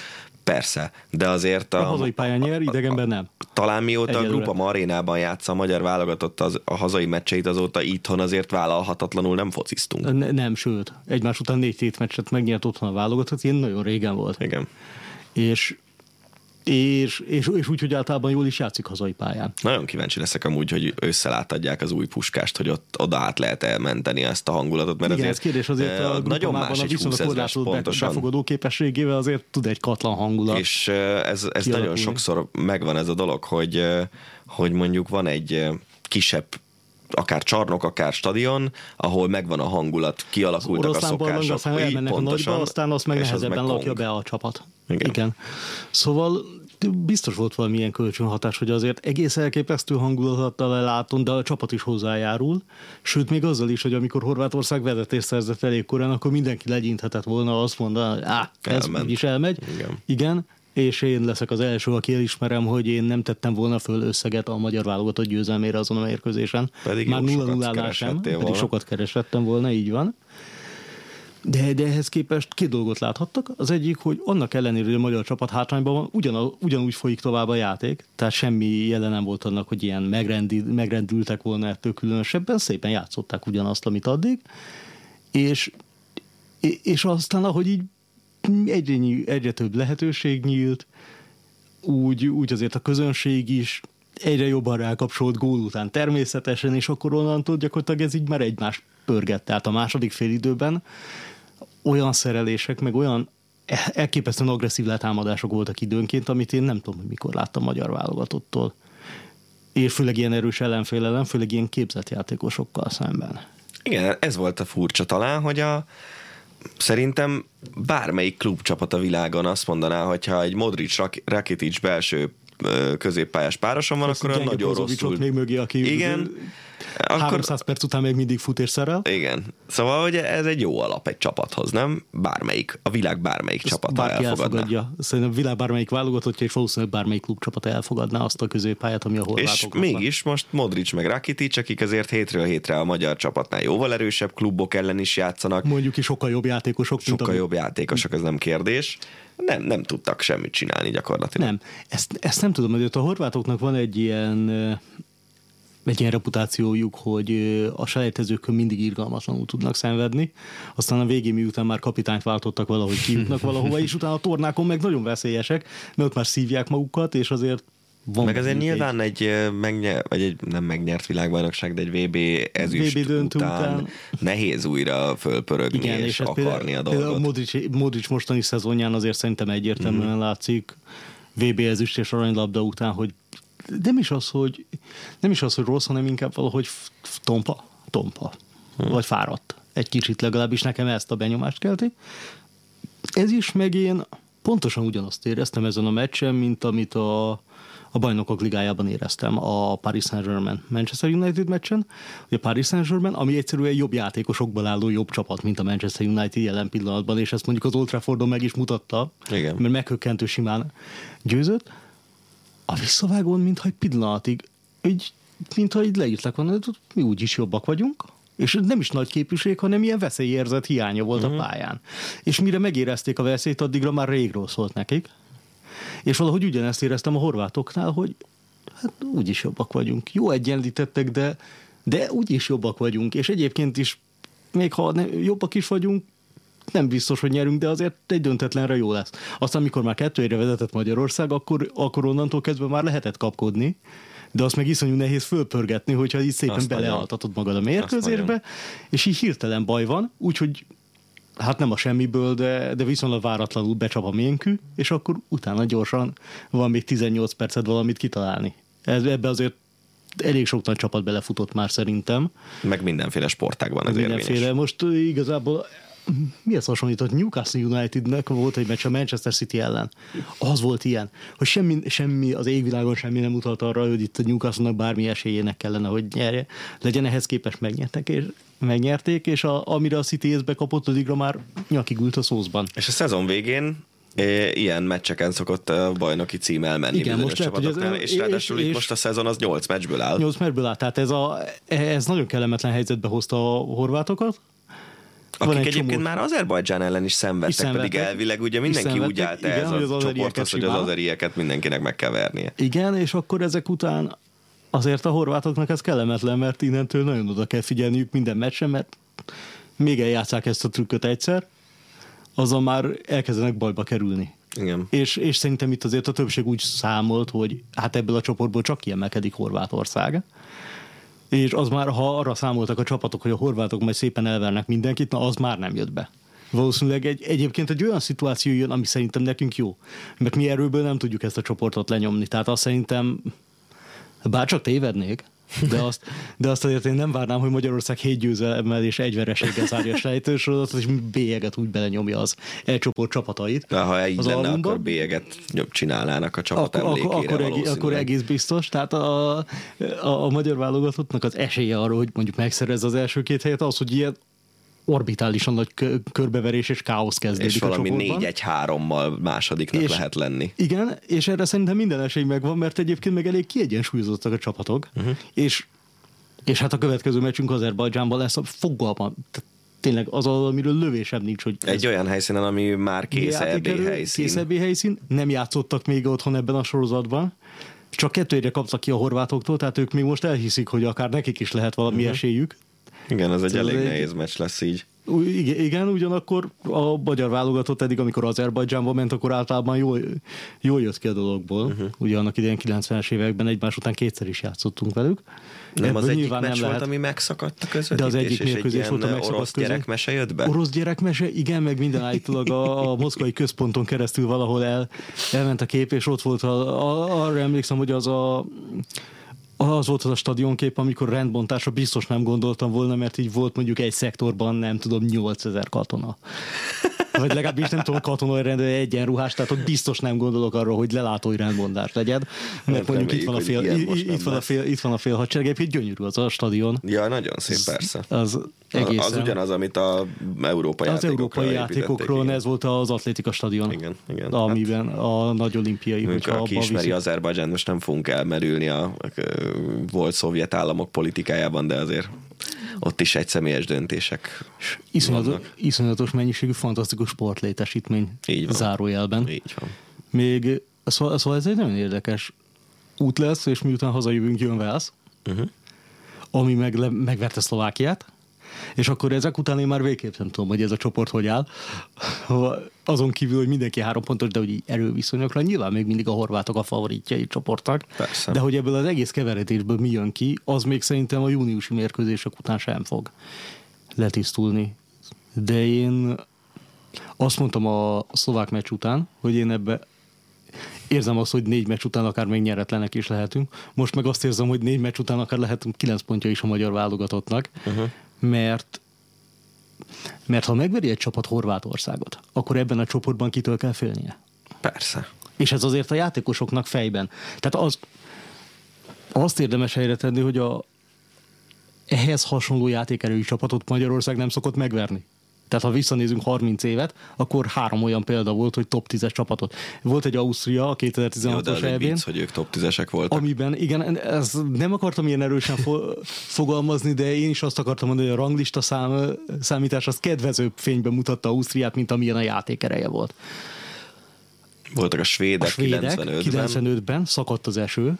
Persze, de azért a... A hazai pályán nyer, idegenben nem. Talán mióta Egyelőre. a Grupa Marénában játsza a magyar válogatott az, a hazai meccseit, azóta itthon azért vállalhatatlanul nem fociztunk. Ne, nem, sőt. Egymás után négy tét meccset megnyert otthon a válogatott, ilyen nagyon régen volt. Igen és és, és, és úgy, hogy általában jól is játszik hazai pályán. Nagyon kíváncsi leszek amúgy, hogy összelátadják az új puskást, hogy ott oda át lehet elmenteni ezt a hangulatot. Mert Igen, azért, ez kérdés azért a nagyon más a viszonylag korlátozott befogadó képességével azért tud egy katlan hangulat. És ez, ez nagyon sokszor megvan ez a dolog, hogy, hogy mondjuk van egy kisebb akár csarnok, akár stadion, ahol megvan a hangulat, kialakultak az a szokások. Aztán elmennek pontosan, a nagyba, aztán azt meg nehezebben meg lakja be a csapat. Igen. Igen. Szóval biztos volt valamilyen kölcsönhatás, hogy azért egész elképesztő hangulattal látom, de a csapat is hozzájárul. Sőt, még azzal is, hogy amikor Horvátország vezetés szerzett elég korán, akkor mindenki legyinthetett volna azt mondani, hogy á, ez is elmegy. Igen. Igen és én leszek az első, aki elismerem, hogy én nem tettem volna föl összeget a magyar válogatott győzelmére azon a mérkőzésen. Pedig Már 0 0 sem, pedig sokat keresettem volna, így van. De, de ehhez képest két dolgot láthattak. Az egyik, hogy annak ellenére, hogy a magyar csapat hátrányban van, ugyan, ugyanúgy folyik tovább a játék, tehát semmi jelen nem volt annak, hogy ilyen megrendi, megrendültek volna ettől különösebben, szépen játszották ugyanazt, amit addig, és, és aztán, ahogy így egyre, egyre több lehetőség nyílt, úgy, úgy azért a közönség is egyre jobban rákapcsolt gól után természetesen, és akkor onnantól gyakorlatilag ez így már egymás pörgett. Tehát a második fél időben olyan szerelések, meg olyan elképesztően agresszív letámadások voltak időnként, amit én nem tudom, hogy mikor láttam magyar válogatottól. És főleg ilyen erős ellenfél ellen, főleg ilyen képzett játékosokkal szemben. Igen, ez volt a furcsa talán, hogy a, szerintem bármelyik klubcsapat a világon azt mondaná, hogyha egy Modric Rakitic belső középpályás párosom van, akkor olyan nagyon rosszul... még mögé, aki Igen, akkor... 300 perc után még mindig fut és szerel. Igen. Szóval, hogy ez egy jó alap egy csapathoz, nem? Bármelyik, a világ bármelyik Ezt csapata bárki elfogadná. elfogadja. Szerintem a világ bármelyik válogatottja, és valószínűleg bármelyik klub csapata elfogadná azt a középpályát, ami a És mégis van. most Modric meg Rakitic, akik azért hétről hétre a magyar csapatnál jóval erősebb klubok ellen is játszanak. Mondjuk is sokkal jobb játékosok. Sokkal mint jobb játékosok, ez nem kérdés. Nem, nem tudtak semmit csinálni gyakorlatilag. Nem, ezt, ezt nem tudom, hogy a horvátoknak van egy ilyen egy ilyen reputációjuk, hogy a selejtezőkön mindig irgalmatlanul tudnak szenvedni, aztán a végén miután már kapitányt váltottak valahogy kijutnak [laughs] valahova, és utána a tornákon meg nagyon veszélyesek, mert ott már szívják magukat, és azért van meg azért nyilván egy, egy, megnyer, vagy egy nem megnyert világbajnokság, de egy VB ezüst VB döntő után, után nehéz újra fölpörögni Igen, és, és akarni például, a dolgot. Például Modric, Modric mostani szezonján azért szerintem egyértelműen mm. látszik VB ezüst és aranylabda után, hogy nem is az, hogy nem is az, hogy rossz, hanem inkább valahogy tompa, tompa, hmm. vagy fáradt. Egy kicsit legalábbis nekem ezt a benyomást kelti. Ez is meg én pontosan ugyanazt éreztem ezen a meccsen, mint amit a, a bajnokok ligájában éreztem a Paris Saint-Germain Manchester United meccsen, hogy a Paris Saint-Germain, ami egyszerűen jobb játékosokból álló jobb csapat, mint a Manchester United jelen pillanatban, és ezt mondjuk az Old Traffordon meg is mutatta, Igen. mert meghökkentő simán győzött a visszavágón, mintha egy pillanatig, így, mintha így leírták volna, mi úgyis jobbak vagyunk, és nem is nagy képűség, hanem ilyen veszélyérzet hiánya volt uh-huh. a mhm. pályán. És mire megérezték a veszélyt, addigra már régről szólt nekik. És valahogy ugyanezt éreztem a horvátoknál, hogy hát úgyis jobbak vagyunk. Jó egyenlítettek, de, de úgyis jobbak vagyunk. És egyébként is, még ha ne, jobbak is vagyunk, nem biztos, hogy nyerünk, de azért egy döntetlenre jó lesz. Aztán, amikor már kettőre vezetett Magyarország, akkor, akkor onnantól kezdve már lehetett kapkodni, de azt meg iszonyú nehéz fölpörgetni, hogyha így szépen azt belealtatod magad a mérkőzésbe, és így hirtelen baj van, úgyhogy hát nem a semmiből, de, de viszonylag váratlanul becsap a ménkű, és akkor utána gyorsan van még 18 percet valamit kitalálni. Ez, ebbe azért elég sok nagy csapat belefutott már szerintem. Meg mindenféle sportágban ez Mindenféle. Érvényes. Most igazából mihez hasonlított? Newcastle Unitednek volt egy meccs a Manchester City ellen. Az volt ilyen, hogy semmi, semmi az égvilágon semmi nem mutat arra, hogy itt a Newcastle-nak bármi esélyének kellene, hogy nyerje. Legyen ehhez képest megnyertek, és megnyerték, és a, amire a City észbe kapott, addigra már nyakig ült a szószban. És a szezon végén ilyen meccseken szokott a bajnoki cím elmenni Igen, most lehet, hogy ez, és ráadásul és, itt most a szezon az 8 meccsből áll. 8 meccsből áll, tehát ez, a, ez nagyon kellemetlen helyzetbe hozta a horvátokat, akik egyébként csomó... már Azerbajdzsán ellen is szenvedtek, szenvedtek, pedig elvileg ugye mindenki úgy állt ez a az csoporthoz, hogy az azerieket mindenkinek meg kell vernie. Igen, és akkor ezek után azért a horvátoknak ez kellemetlen, mert innentől nagyon oda kell figyelniük minden meccsen, mert még eljátszák ezt a trükköt egyszer, azon már elkezdenek bajba kerülni. Igen. És, és szerintem itt azért a többség úgy számolt, hogy hát ebből a csoportból csak kiemelkedik Horvátország és az már, ha arra számoltak a csapatok, hogy a horvátok majd szépen elvernek mindenkit, na az már nem jött be. Valószínűleg egy, egyébként egy olyan szituáció jön, ami szerintem nekünk jó. Mert mi erőből nem tudjuk ezt a csoportot lenyomni. Tehát azt szerintem, bár csak tévednék, de azt, de azt azért én nem várnám, hogy Magyarország hét győzelemmel és egy vereséggel zárja a sejtősorozatot, és bélyeget úgy belenyomja az elcsoport csapatait. De ha így lenne, albumban. akkor bélyeget csinálnának a csapat akkor, emlékére akkor, egész, akkor egész biztos. Tehát a, a, a magyar válogatottnak az esélye arra, hogy mondjuk megszerez az első két helyet, az, hogy ilyen orbitálisan nagy körbeverés és káosz kezdődik És valami 4-1-3-mal másodiknak és, lehet lenni. Igen, és erre szerintem minden esély megvan, mert egyébként meg elég kiegyensúlyozottak a csapatok, uh-huh. és, és hát a következő meccsünk Azerbajdzsánban lesz a fogalma, tényleg az, amiről lövésem nincs, hogy... Egy olyan helyszínen, ami már kész EB helyszín. Kész EB helyszín, nem játszottak még otthon ebben a sorozatban, csak kettőre kaptak ki a horvátoktól, tehát ők még most elhiszik, hogy akár nekik is lehet valami uh-huh. esélyük, igen, ez egy elég egy... nehéz meccs lesz így. Igen, ugyanakkor a magyar válogatott eddig, amikor Azerbajdzsánba ment, akkor általában jól, jól jött ki a dologból. Uh-huh. Ugye annak idején 90-es években egymás után kétszer is játszottunk velük. Nem Ebből az egyik meccs nem volt, lehet. ami megszakadt a közvetítés, De az egyik mérkőzés volt a megszakadt orosz gyerekmese jött be? Orosz gyerekmese, igen, meg minden állítólag a, a moszkvai központon keresztül valahol el, elment a kép, és ott volt, a, a, arra emlékszem, hogy az a az volt az a stadionkép, amikor rendbontásra biztos nem gondoltam volna, mert így volt mondjuk egy szektorban, nem tudom, 8000 katona. Vagy legalábbis nem tudom, katonai rendőr egyenruhás, tehát ott biztos nem gondolok arra, hogy lelátói rendmondás legyen, mert mondjuk itt van, a fél, itt, van a fél, itt van a fél hadsereg, egyébként gyönyörű az a stadion. Ja, nagyon szép, persze. Az, egészen. Az ugyanaz, amit a európai Az európai játékokról, ez volt az atlétika stadion. Igen, igen. Amiben hát, a nagy olimpiai. Hogyha aki ismeri Azerbajdzsán, most nem fogunk elmerülni a, a, a volt szovjet államok politikájában, de azért ott is egy személyes döntések iszonyatos, iszonyatos mennyiségű, fantasztikus sportlétesítmény Így van. zárójelben. Így van. Még, szóval, szóval ez egy nagyon érdekes út lesz, és miután hazajövünk, jön Velsz, uh-huh. ami meg, megverte Szlovákiát, és akkor ezek után én már végképp nem tudom, hogy ez a csoport hogy áll. Azon kívül, hogy mindenki három pontos, de hogy erőviszonyokra, nyilván még mindig a horvátok a favoritjai csoportnak. Persze. De hogy ebből az egész keveredésből mi jön ki, az még szerintem a júniusi mérkőzések után sem fog letisztulni. De én azt mondtam a szlovák meccs után, hogy én ebbe érzem azt, hogy négy meccs után akár még nyeretlenek is lehetünk. Most meg azt érzem, hogy négy meccs után akár lehetünk kilenc pontja is a magyar válogatottnak. Uh-huh mert mert ha megveri egy csapat Horvátországot, akkor ebben a csoportban kitől kell félnie. Persze. És ez azért a játékosoknak fejben. Tehát az, azt érdemes helyre tenni, hogy a ehhez hasonló játékerői csapatot Magyarország nem szokott megverni. Tehát ha visszanézünk 30 évet, akkor három olyan példa volt, hogy top 10-es csapatot. Volt egy Ausztria a 2016-os elvén. hogy ők top 10-esek voltak. Amiben, igen, ez nem akartam ilyen erősen fo- [laughs] fogalmazni, de én is azt akartam mondani, hogy a ranglista szám, számítás az kedvezőbb fényben mutatta Ausztriát, mint amilyen a játékereje volt. Voltak a svédek, a svédek 95-ben. 95-ben szakadt az eső,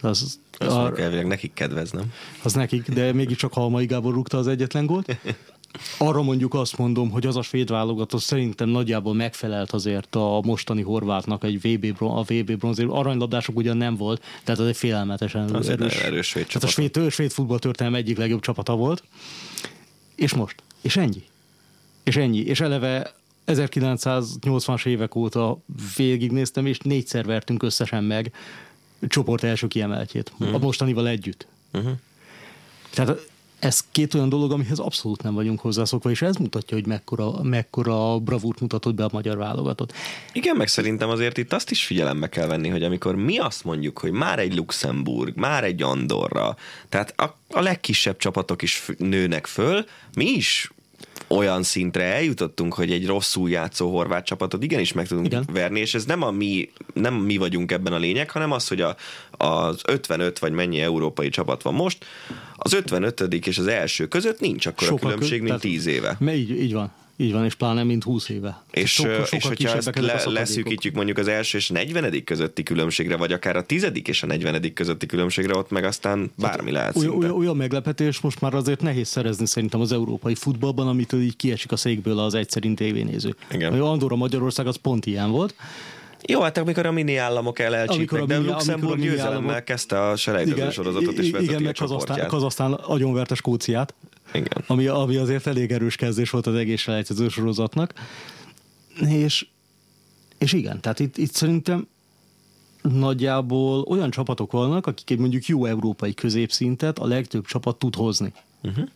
az, az a, elvileg nekik kedvez, nem? Az nekik, de mégiscsak Halmai Gábor rúgta az egyetlen gólt. [laughs] Arra mondjuk azt mondom, hogy az a svéd válogatott szerintem nagyjából megfelelt azért a mostani horvátnak egy VB, a VB bronzért. Aranylabdások ugyan nem volt, tehát az egy félelmetesen az erős, egy erős svéd csapat. a svéd, svéd futballtörténelem egyik legjobb csapata volt. És most. És ennyi. És ennyi. És eleve 1980-as évek óta végignéztem, és négyszer vertünk összesen meg csoport első kiemeltjét. Uh-huh. A mostanival együtt. Uh-huh. Tehát ez két olyan dolog, amihez abszolút nem vagyunk hozzászokva, és ez mutatja, hogy mekkora, mekkora bravúrt mutatott be a magyar válogatott. Igen, meg szerintem azért itt azt is figyelembe kell venni, hogy amikor mi azt mondjuk, hogy már egy Luxemburg, már egy Andorra, tehát a, a legkisebb csapatok is nőnek föl, mi is olyan szintre eljutottunk, hogy egy rosszul játszó horvát csapatot igenis meg tudunk Igen. verni, és ez nem, a mi, nem mi vagyunk ebben a lényeg, hanem az, hogy a, az 55 vagy mennyi európai csapat van most, az 55 és az első között nincs akkor a különbség, kö... mint 10 éve. Így, így van. Így van, és pláne mint 20 éve. És, sokkal és hogyha ezt le, leszűkítjük mondjuk az első és 40 közötti különbségre, vagy akár a tizedik és a 40 közötti különbségre, ott meg aztán bármi lehet olyan, olyan, olyan meglepetés most már azért nehéz szerezni szerintem az európai futballban, amitől így kiesik a székből az egyszerint tévénéző. Igen. Andorra Magyarország az pont ilyen volt. Jó, hát amikor a mini államok elelcsípnek, de Luxemburg győzelemmel államok... kezdte a selejtező sorozatot és vezeti igen, a Kazasztán, Kazasztán agyonverte Skóciát. Igen. Ami, ami azért elég erős kezdés volt az egész selejtező sorozatnak. És, és igen, tehát itt, itt szerintem nagyjából olyan csapatok vannak, akik egy mondjuk jó európai középszintet a legtöbb csapat tud hozni. Uh-huh.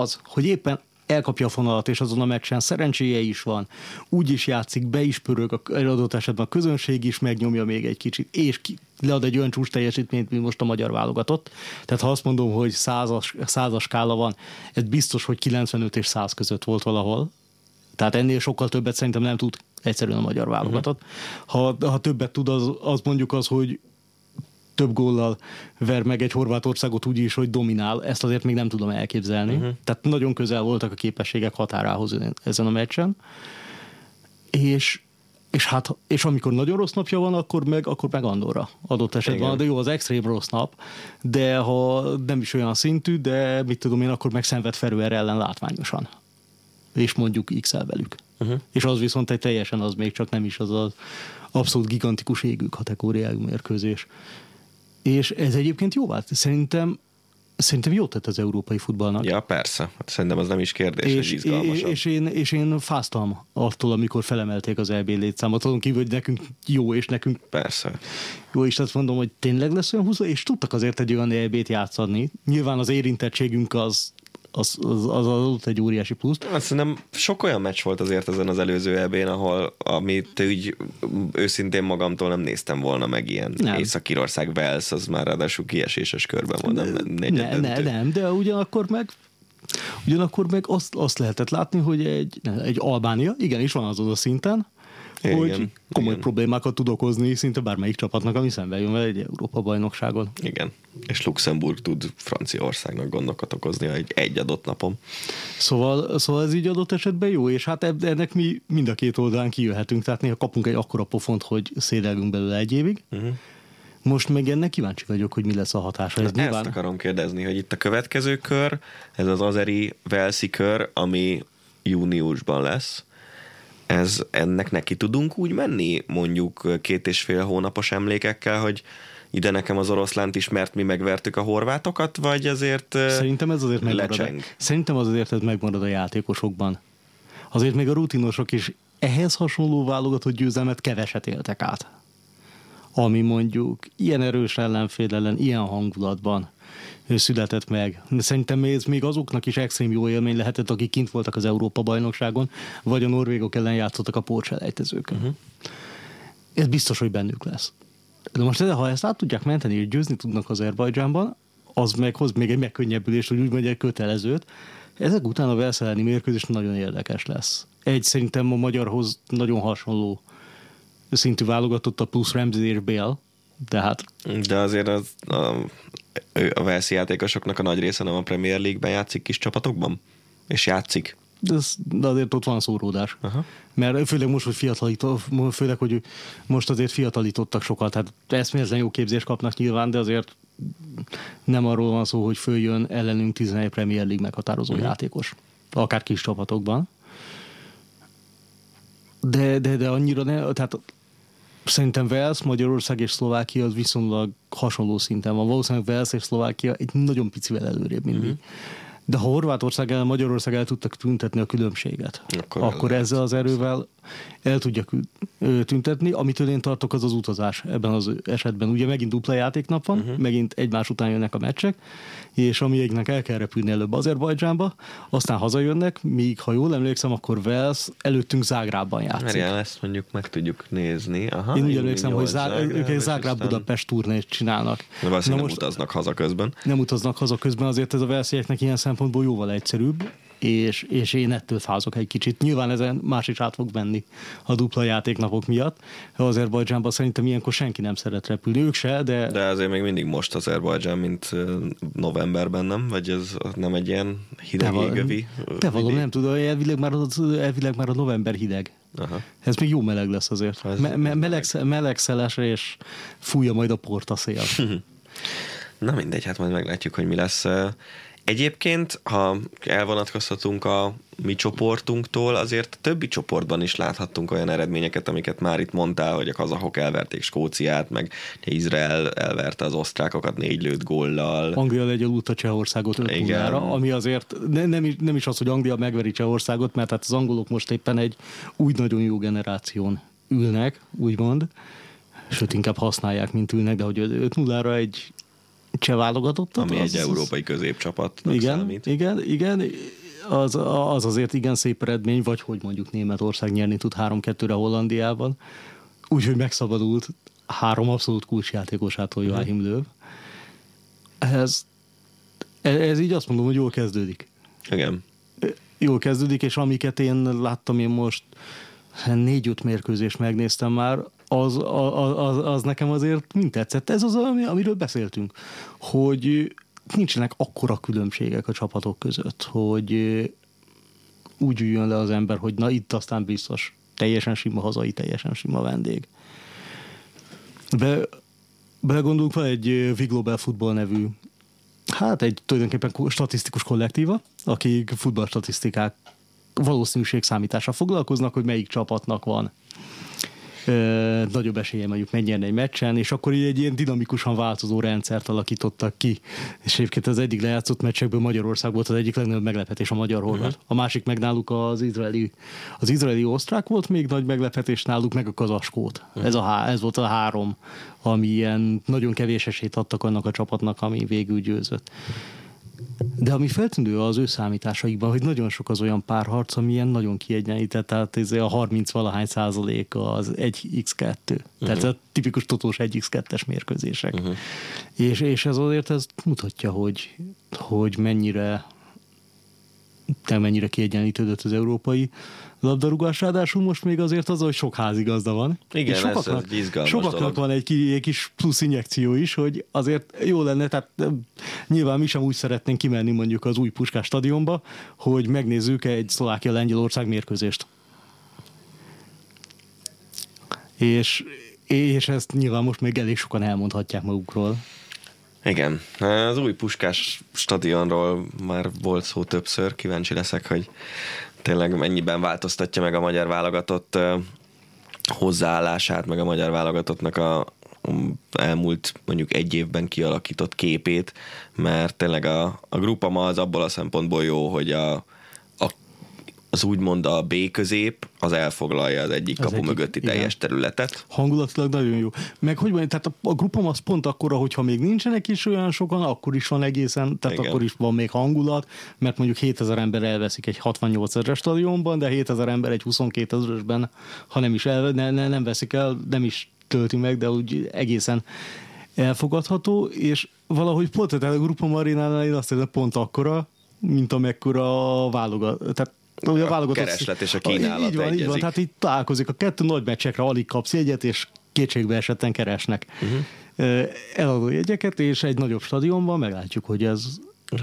Az, hogy éppen elkapja a fonalat, és azon a meccsen szerencséje is van, úgy is játszik, be is pörög, a adott esetben a közönség is megnyomja még egy kicsit, és ki, lead egy olyan csúcs teljesítményt, mint most a magyar válogatott. Tehát ha azt mondom, hogy százas, százas skála van, ez biztos, hogy 95 és 100 között volt valahol. Tehát ennél sokkal többet szerintem nem tud egyszerűen a magyar válogatott. Uh-huh. Ha, ha többet tud, az, az mondjuk az, hogy több góllal ver meg egy Horvátországot úgy is, hogy dominál. Ezt azért még nem tudom elképzelni. Uh-huh. Tehát nagyon közel voltak a képességek határához ezen a meccsen. És és hát, és amikor nagyon rossz napja van, akkor meg, akkor meg Andorra adott esetben. Igen. De jó, az extrém rossz nap, de ha nem is olyan szintű, de mit tudom én, akkor meg szenved Ferőer ellen látványosan. És mondjuk x velük. Uh-huh. És az viszont egy teljesen az még csak nem is az az abszolút gigantikus égő kategóriájú mérkőzés. És ez egyébként jó vált. Szerintem Szerintem jót tett az európai futballnak. Ja, persze. Hát szerintem az nem is kérdés, és, hogy izgalmasabb. És én, és én fáztam attól, amikor felemelték az EB létszámot, azon kívül, hogy nekünk jó, és nekünk persze. jó, és azt mondom, hogy tényleg lesz olyan 20, és tudtak azért egy olyan EB-t játszani. Nyilván az érintettségünk az az, az, az adott egy óriási pluszt. Azt szerintem sok olyan meccs volt azért ezen az előző ebén, ahol amit úgy őszintén magamtól nem néztem volna meg ilyen Nem. Észak-Írország Wales, az már ráadásul kieséses körben van, nem Ne, negyed ne, döntő. nem, de ugyanakkor meg ugyanakkor meg azt, azt lehetett látni, hogy egy, ne, egy Albánia, igenis van azon a szinten, Igen, hogy komoly igen. problémákat tud okozni szinte bármelyik csapatnak, ami szembe jön vele egy Európa-bajnokságon. Igen. És Luxemburg tud Franciaországnak gondokat okozni egy, egy adott napon. Szóval, szóval ez így adott esetben jó, és hát ennek mi mind a két oldalán kijöhetünk, tehát néha kapunk egy akkora pofont, hogy szédelgünk belőle egy évig. Uh-huh. Most meg ennek kíváncsi vagyok, hogy mi lesz a hatása. Ez Ezt nyilván... akarom kérdezni, hogy itt a következő kör, ez az azeri Velszi kör, ami júniusban lesz, ez ennek neki tudunk úgy menni, mondjuk két és fél hónapos emlékekkel, hogy ide nekem az oroszlánt is, mert mi megvertük a horvátokat, vagy azért Szerintem ez azért megmarad. lecseng? Szerintem az azért ez megmarad a játékosokban. Azért még a rutinosok is ehhez hasonló válogatott győzelmet keveset éltek át. Ami mondjuk ilyen erős ellenfél ellen, ilyen hangulatban született meg. Szerintem ez még azoknak is extrém jó élmény lehetett, akik kint voltak az Európa-bajnokságon, vagy a norvégok ellen játszottak a pótselejtezőkön. Uh-huh. Ez biztos, hogy bennük lesz. De most ha ezt át tudják menteni, és győzni tudnak Azerbajdzsánban, az meg hoz még egy megkönnyebbülést, hogy úgy mondja, egy kötelezőt. Ezek után a Velsz elleni mérkőzés nagyon érdekes lesz. Egy szerintem a magyarhoz nagyon hasonló szintű válogatott a plusz Ramsey és Bale, de hát De azért az, a, a Velszi játékosoknak a nagy része nem a Premier League-ben játszik kis csapatokban? És játszik. de, ez, de azért ott van szóródás. Aha. Mert főleg most, hogy főleg, hogy most azért fiatalítottak sokat, tehát eszméletlen jó képzést kapnak nyilván, de azért nem arról van szó, hogy följön ellenünk 11 Premier League meghatározó uh-huh. játékos. Akár kis csapatokban. De, de, de annyira ne, tehát Szerintem Wales, Magyarország és Szlovákia az viszonylag hasonló szinten van. Valószínűleg Wales és Szlovákia egy nagyon picivel előrébb mindig. Mhm. Mm-hmm. De ha Horvátország el, Magyarország el tudtak tüntetni a különbséget, Akkor akkor, ezzel az erővel el tudja tüntetni. Amitől én tartok, az az utazás ebben az esetben. Ugye megint dupla játéknap van, uh-huh. megint egymás után jönnek a meccsek, és amilyeknek el kell repülni előbb Azerbajdzsánba, aztán hazajönnek, míg ha jól emlékszem, akkor Wales előttünk Zágrában játszik. Merjel, ezt mondjuk meg tudjuk nézni. Aha, Én úgy emlékszem, hogy 8 Zá- Zágráb, ők egy Zágráb Budapest turnét csinálnak. De Na nem utaznak haza közben. nem utaznak haza közben, azért ez a verszieknek ilyen szempontból jóval egyszerűbb, és, és én ettől fázok egy kicsit. Nyilván ezen más is át fog menni a dupla játéknapok miatt. Azerbajdzsánban szerintem ilyenkor senki nem szeret repülni, ők se, de, de azért még mindig most Azerbajdzsán, mint novemberben, nem? Vagy ez nem egy ilyen hideg égövi? te valami nem tudom, elvileg már, az, elvileg már a november hideg. Aha. Ez még jó meleg lesz azért. Ez- Me- me- meleg, melegszeles, és fújja majd a porta szél. [laughs] Na mindegy, hát majd meglátjuk, hogy mi lesz. Egyébként, ha elvonatkozhatunk a mi csoportunktól, azért a többi csoportban is láthattunk olyan eredményeket, amiket már itt mondtál, hogy a kazahok elverték Skóciát, meg Izrael elverte az osztrákokat négy lőtt góllal. Anglia legyalulta Csehországot 5 Igen.0 ami azért ne, nem, is, nem is az, hogy Anglia megveri Csehországot, mert hát az angolok most éppen egy úgy nagyon jó generáción ülnek, úgymond, sőt inkább használják, mint ülnek, de hogy 5 0 egy cseh válogatottat. ami az- egy az- európai középcsapatnak igen, számít. igen, igen, az, az azért igen szép eredmény, vagy hogy mondjuk Németország nyerni tud 3-2-re Hollandiában, úgyhogy megszabadult három abszolút kulcsjátékosától Joachim Mhm. Löw. Ez, ez így azt mondom, hogy jól kezdődik. Igen. Jól kezdődik, és amiket én láttam én most négy-öt mérkőzést megnéztem már, az, az, az, az nekem azért mind tetszett. Ez az, ami, amiről beszéltünk, hogy nincsenek akkora különbségek a csapatok között, hogy úgy üljön le az ember, hogy na itt aztán biztos teljesen sima hazai, teljesen sima vendég. Be, belegondolunk, van egy V-Global Football nevű hát egy tulajdonképpen statisztikus kollektíva, akik futballstatisztikák valószínűség számítással foglalkoznak, hogy melyik csapatnak van ö, nagyobb esélye mondjuk megnyerni egy meccsen, és akkor így egy ilyen dinamikusan változó rendszert alakítottak ki. És egyébként az egyik lejátszott meccsekből Magyarország volt az egyik legnagyobb meglepetés a magyar horvát. Uh-huh. A másik meg náluk az izraeli, az izraeli osztrák volt még nagy meglepetés náluk, meg a kazaskót. Uh-huh. Ez, a, há- ez volt a három, ami ilyen nagyon kevés esélyt adtak annak a csapatnak, ami végül győzött. De ami feltűnő az ő számításaikban, hogy nagyon sok az olyan párharc, ami ilyen nagyon kiegyenlített, tehát ez a 30 valahány százalék az 1x2. Uh-huh. Tehát a tipikus totós 1x2-es mérkőzések. Uh-huh. És, és ez azért ez mutatja, hogy, hogy mennyire te mennyire kiegyenlítődött az európai labdarúgás, ráadásul most még azért az, hogy sok házigazda van. Igen, és sokaknak, ez, ez Sokaknak dolog. van egy, egy kis plusz injekció is, hogy azért jó lenne, tehát nyilván mi sem úgy szeretnénk kimenni mondjuk az új Puskás stadionba, hogy megnézzük egy Szlovákia-Lengyelország mérkőzést. És, és ezt nyilván most még elég sokan elmondhatják magukról. Igen, az új Puskás stadionról már volt szó többször, kíváncsi leszek, hogy tényleg mennyiben változtatja meg a magyar válogatott hozzáállását, meg a magyar válogatottnak a elmúlt mondjuk egy évben kialakított képét, mert tényleg a, a grupa ma az abból a szempontból jó, hogy a, az úgymond a B közép, az elfoglalja az egyik az kapu egyik, mögötti igen. teljes területet. Hangulatilag nagyon jó. Meg hogy mondjam, tehát a, a grupam az pont akkora, hogyha még nincsenek is olyan sokan, akkor is van egészen, tehát igen. akkor is van még hangulat, mert mondjuk 7000 ember elveszik egy 68 ezeres stadionban, de 7000 ember egy 22 ezeresben, ha nem is el, ne, ne, nem veszik el, nem is tölti meg, de úgy egészen elfogadható, és valahogy pont tehát a Grupa Marinánál én azt hiszem, pont akkora, mint amekkora a válogat. Tehát a, a válogatott... kereslet és a kínálat Így van, egyezik. így van. Tehát itt találkozik a kettő nagy meccsekre, alig kapsz jegyet, és kétségbe esetten keresnek uh-huh. eladó jegyeket, és egy nagyobb stadionban meglátjuk, hogy ez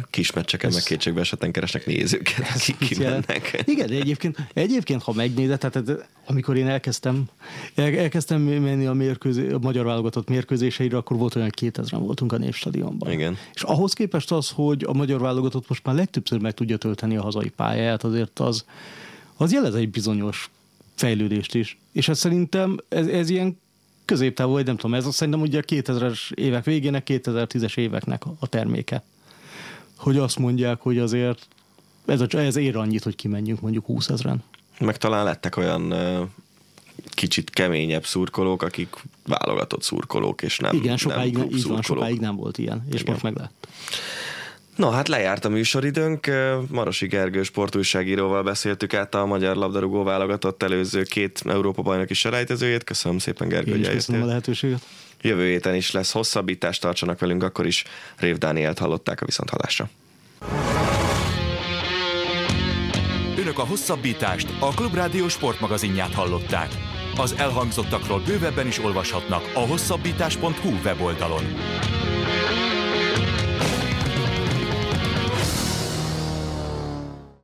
kis meccseken, ez... meg kétségbe esetlen keresnek nézőket, akik kimennek. Igen, egyébként, egyébként ha megnézed, tehát amikor én elkezdtem, el, elkezdtem menni a, mérkőzé, a magyar válogatott mérkőzéseire, akkor volt olyan 2000-en voltunk a Népstadionban. Igen. És ahhoz képest az, hogy a magyar válogatott most már legtöbbször meg tudja tölteni a hazai pályáját, azért az, az jelez egy bizonyos fejlődést is. És ez szerintem ez, ez ilyen középtávú, vagy nem tudom, ez azt szerintem ugye a 2000-es évek végének, 2010-es éveknek a terméke hogy azt mondják, hogy azért ez, a, ez ér annyit, hogy kimenjünk mondjuk 20 ezeren. Meg talán lettek olyan kicsit keményebb szurkolók, akik válogatott szurkolók, és nem Igen, sokáig, nem így van, sokáig nem volt ilyen, és Igen. most meg lett. No, hát lejárt a műsoridőnk. Marosi Gergő sportújságíróval beszéltük át a magyar labdarúgó válogatott előző két Európa bajnoki selejtezőjét. Köszönöm szépen, Gergő, Én is köszönöm a lehetőséget. Jövő héten is lesz hosszabbítás, tartsanak velünk, akkor is Rév Dánielt hallották a viszonthalásra. Önök a hosszabbítást, a Klubrádió sportmagazinját hallották. Az elhangzottakról bővebben is olvashatnak a hosszabbítás.hu weboldalon.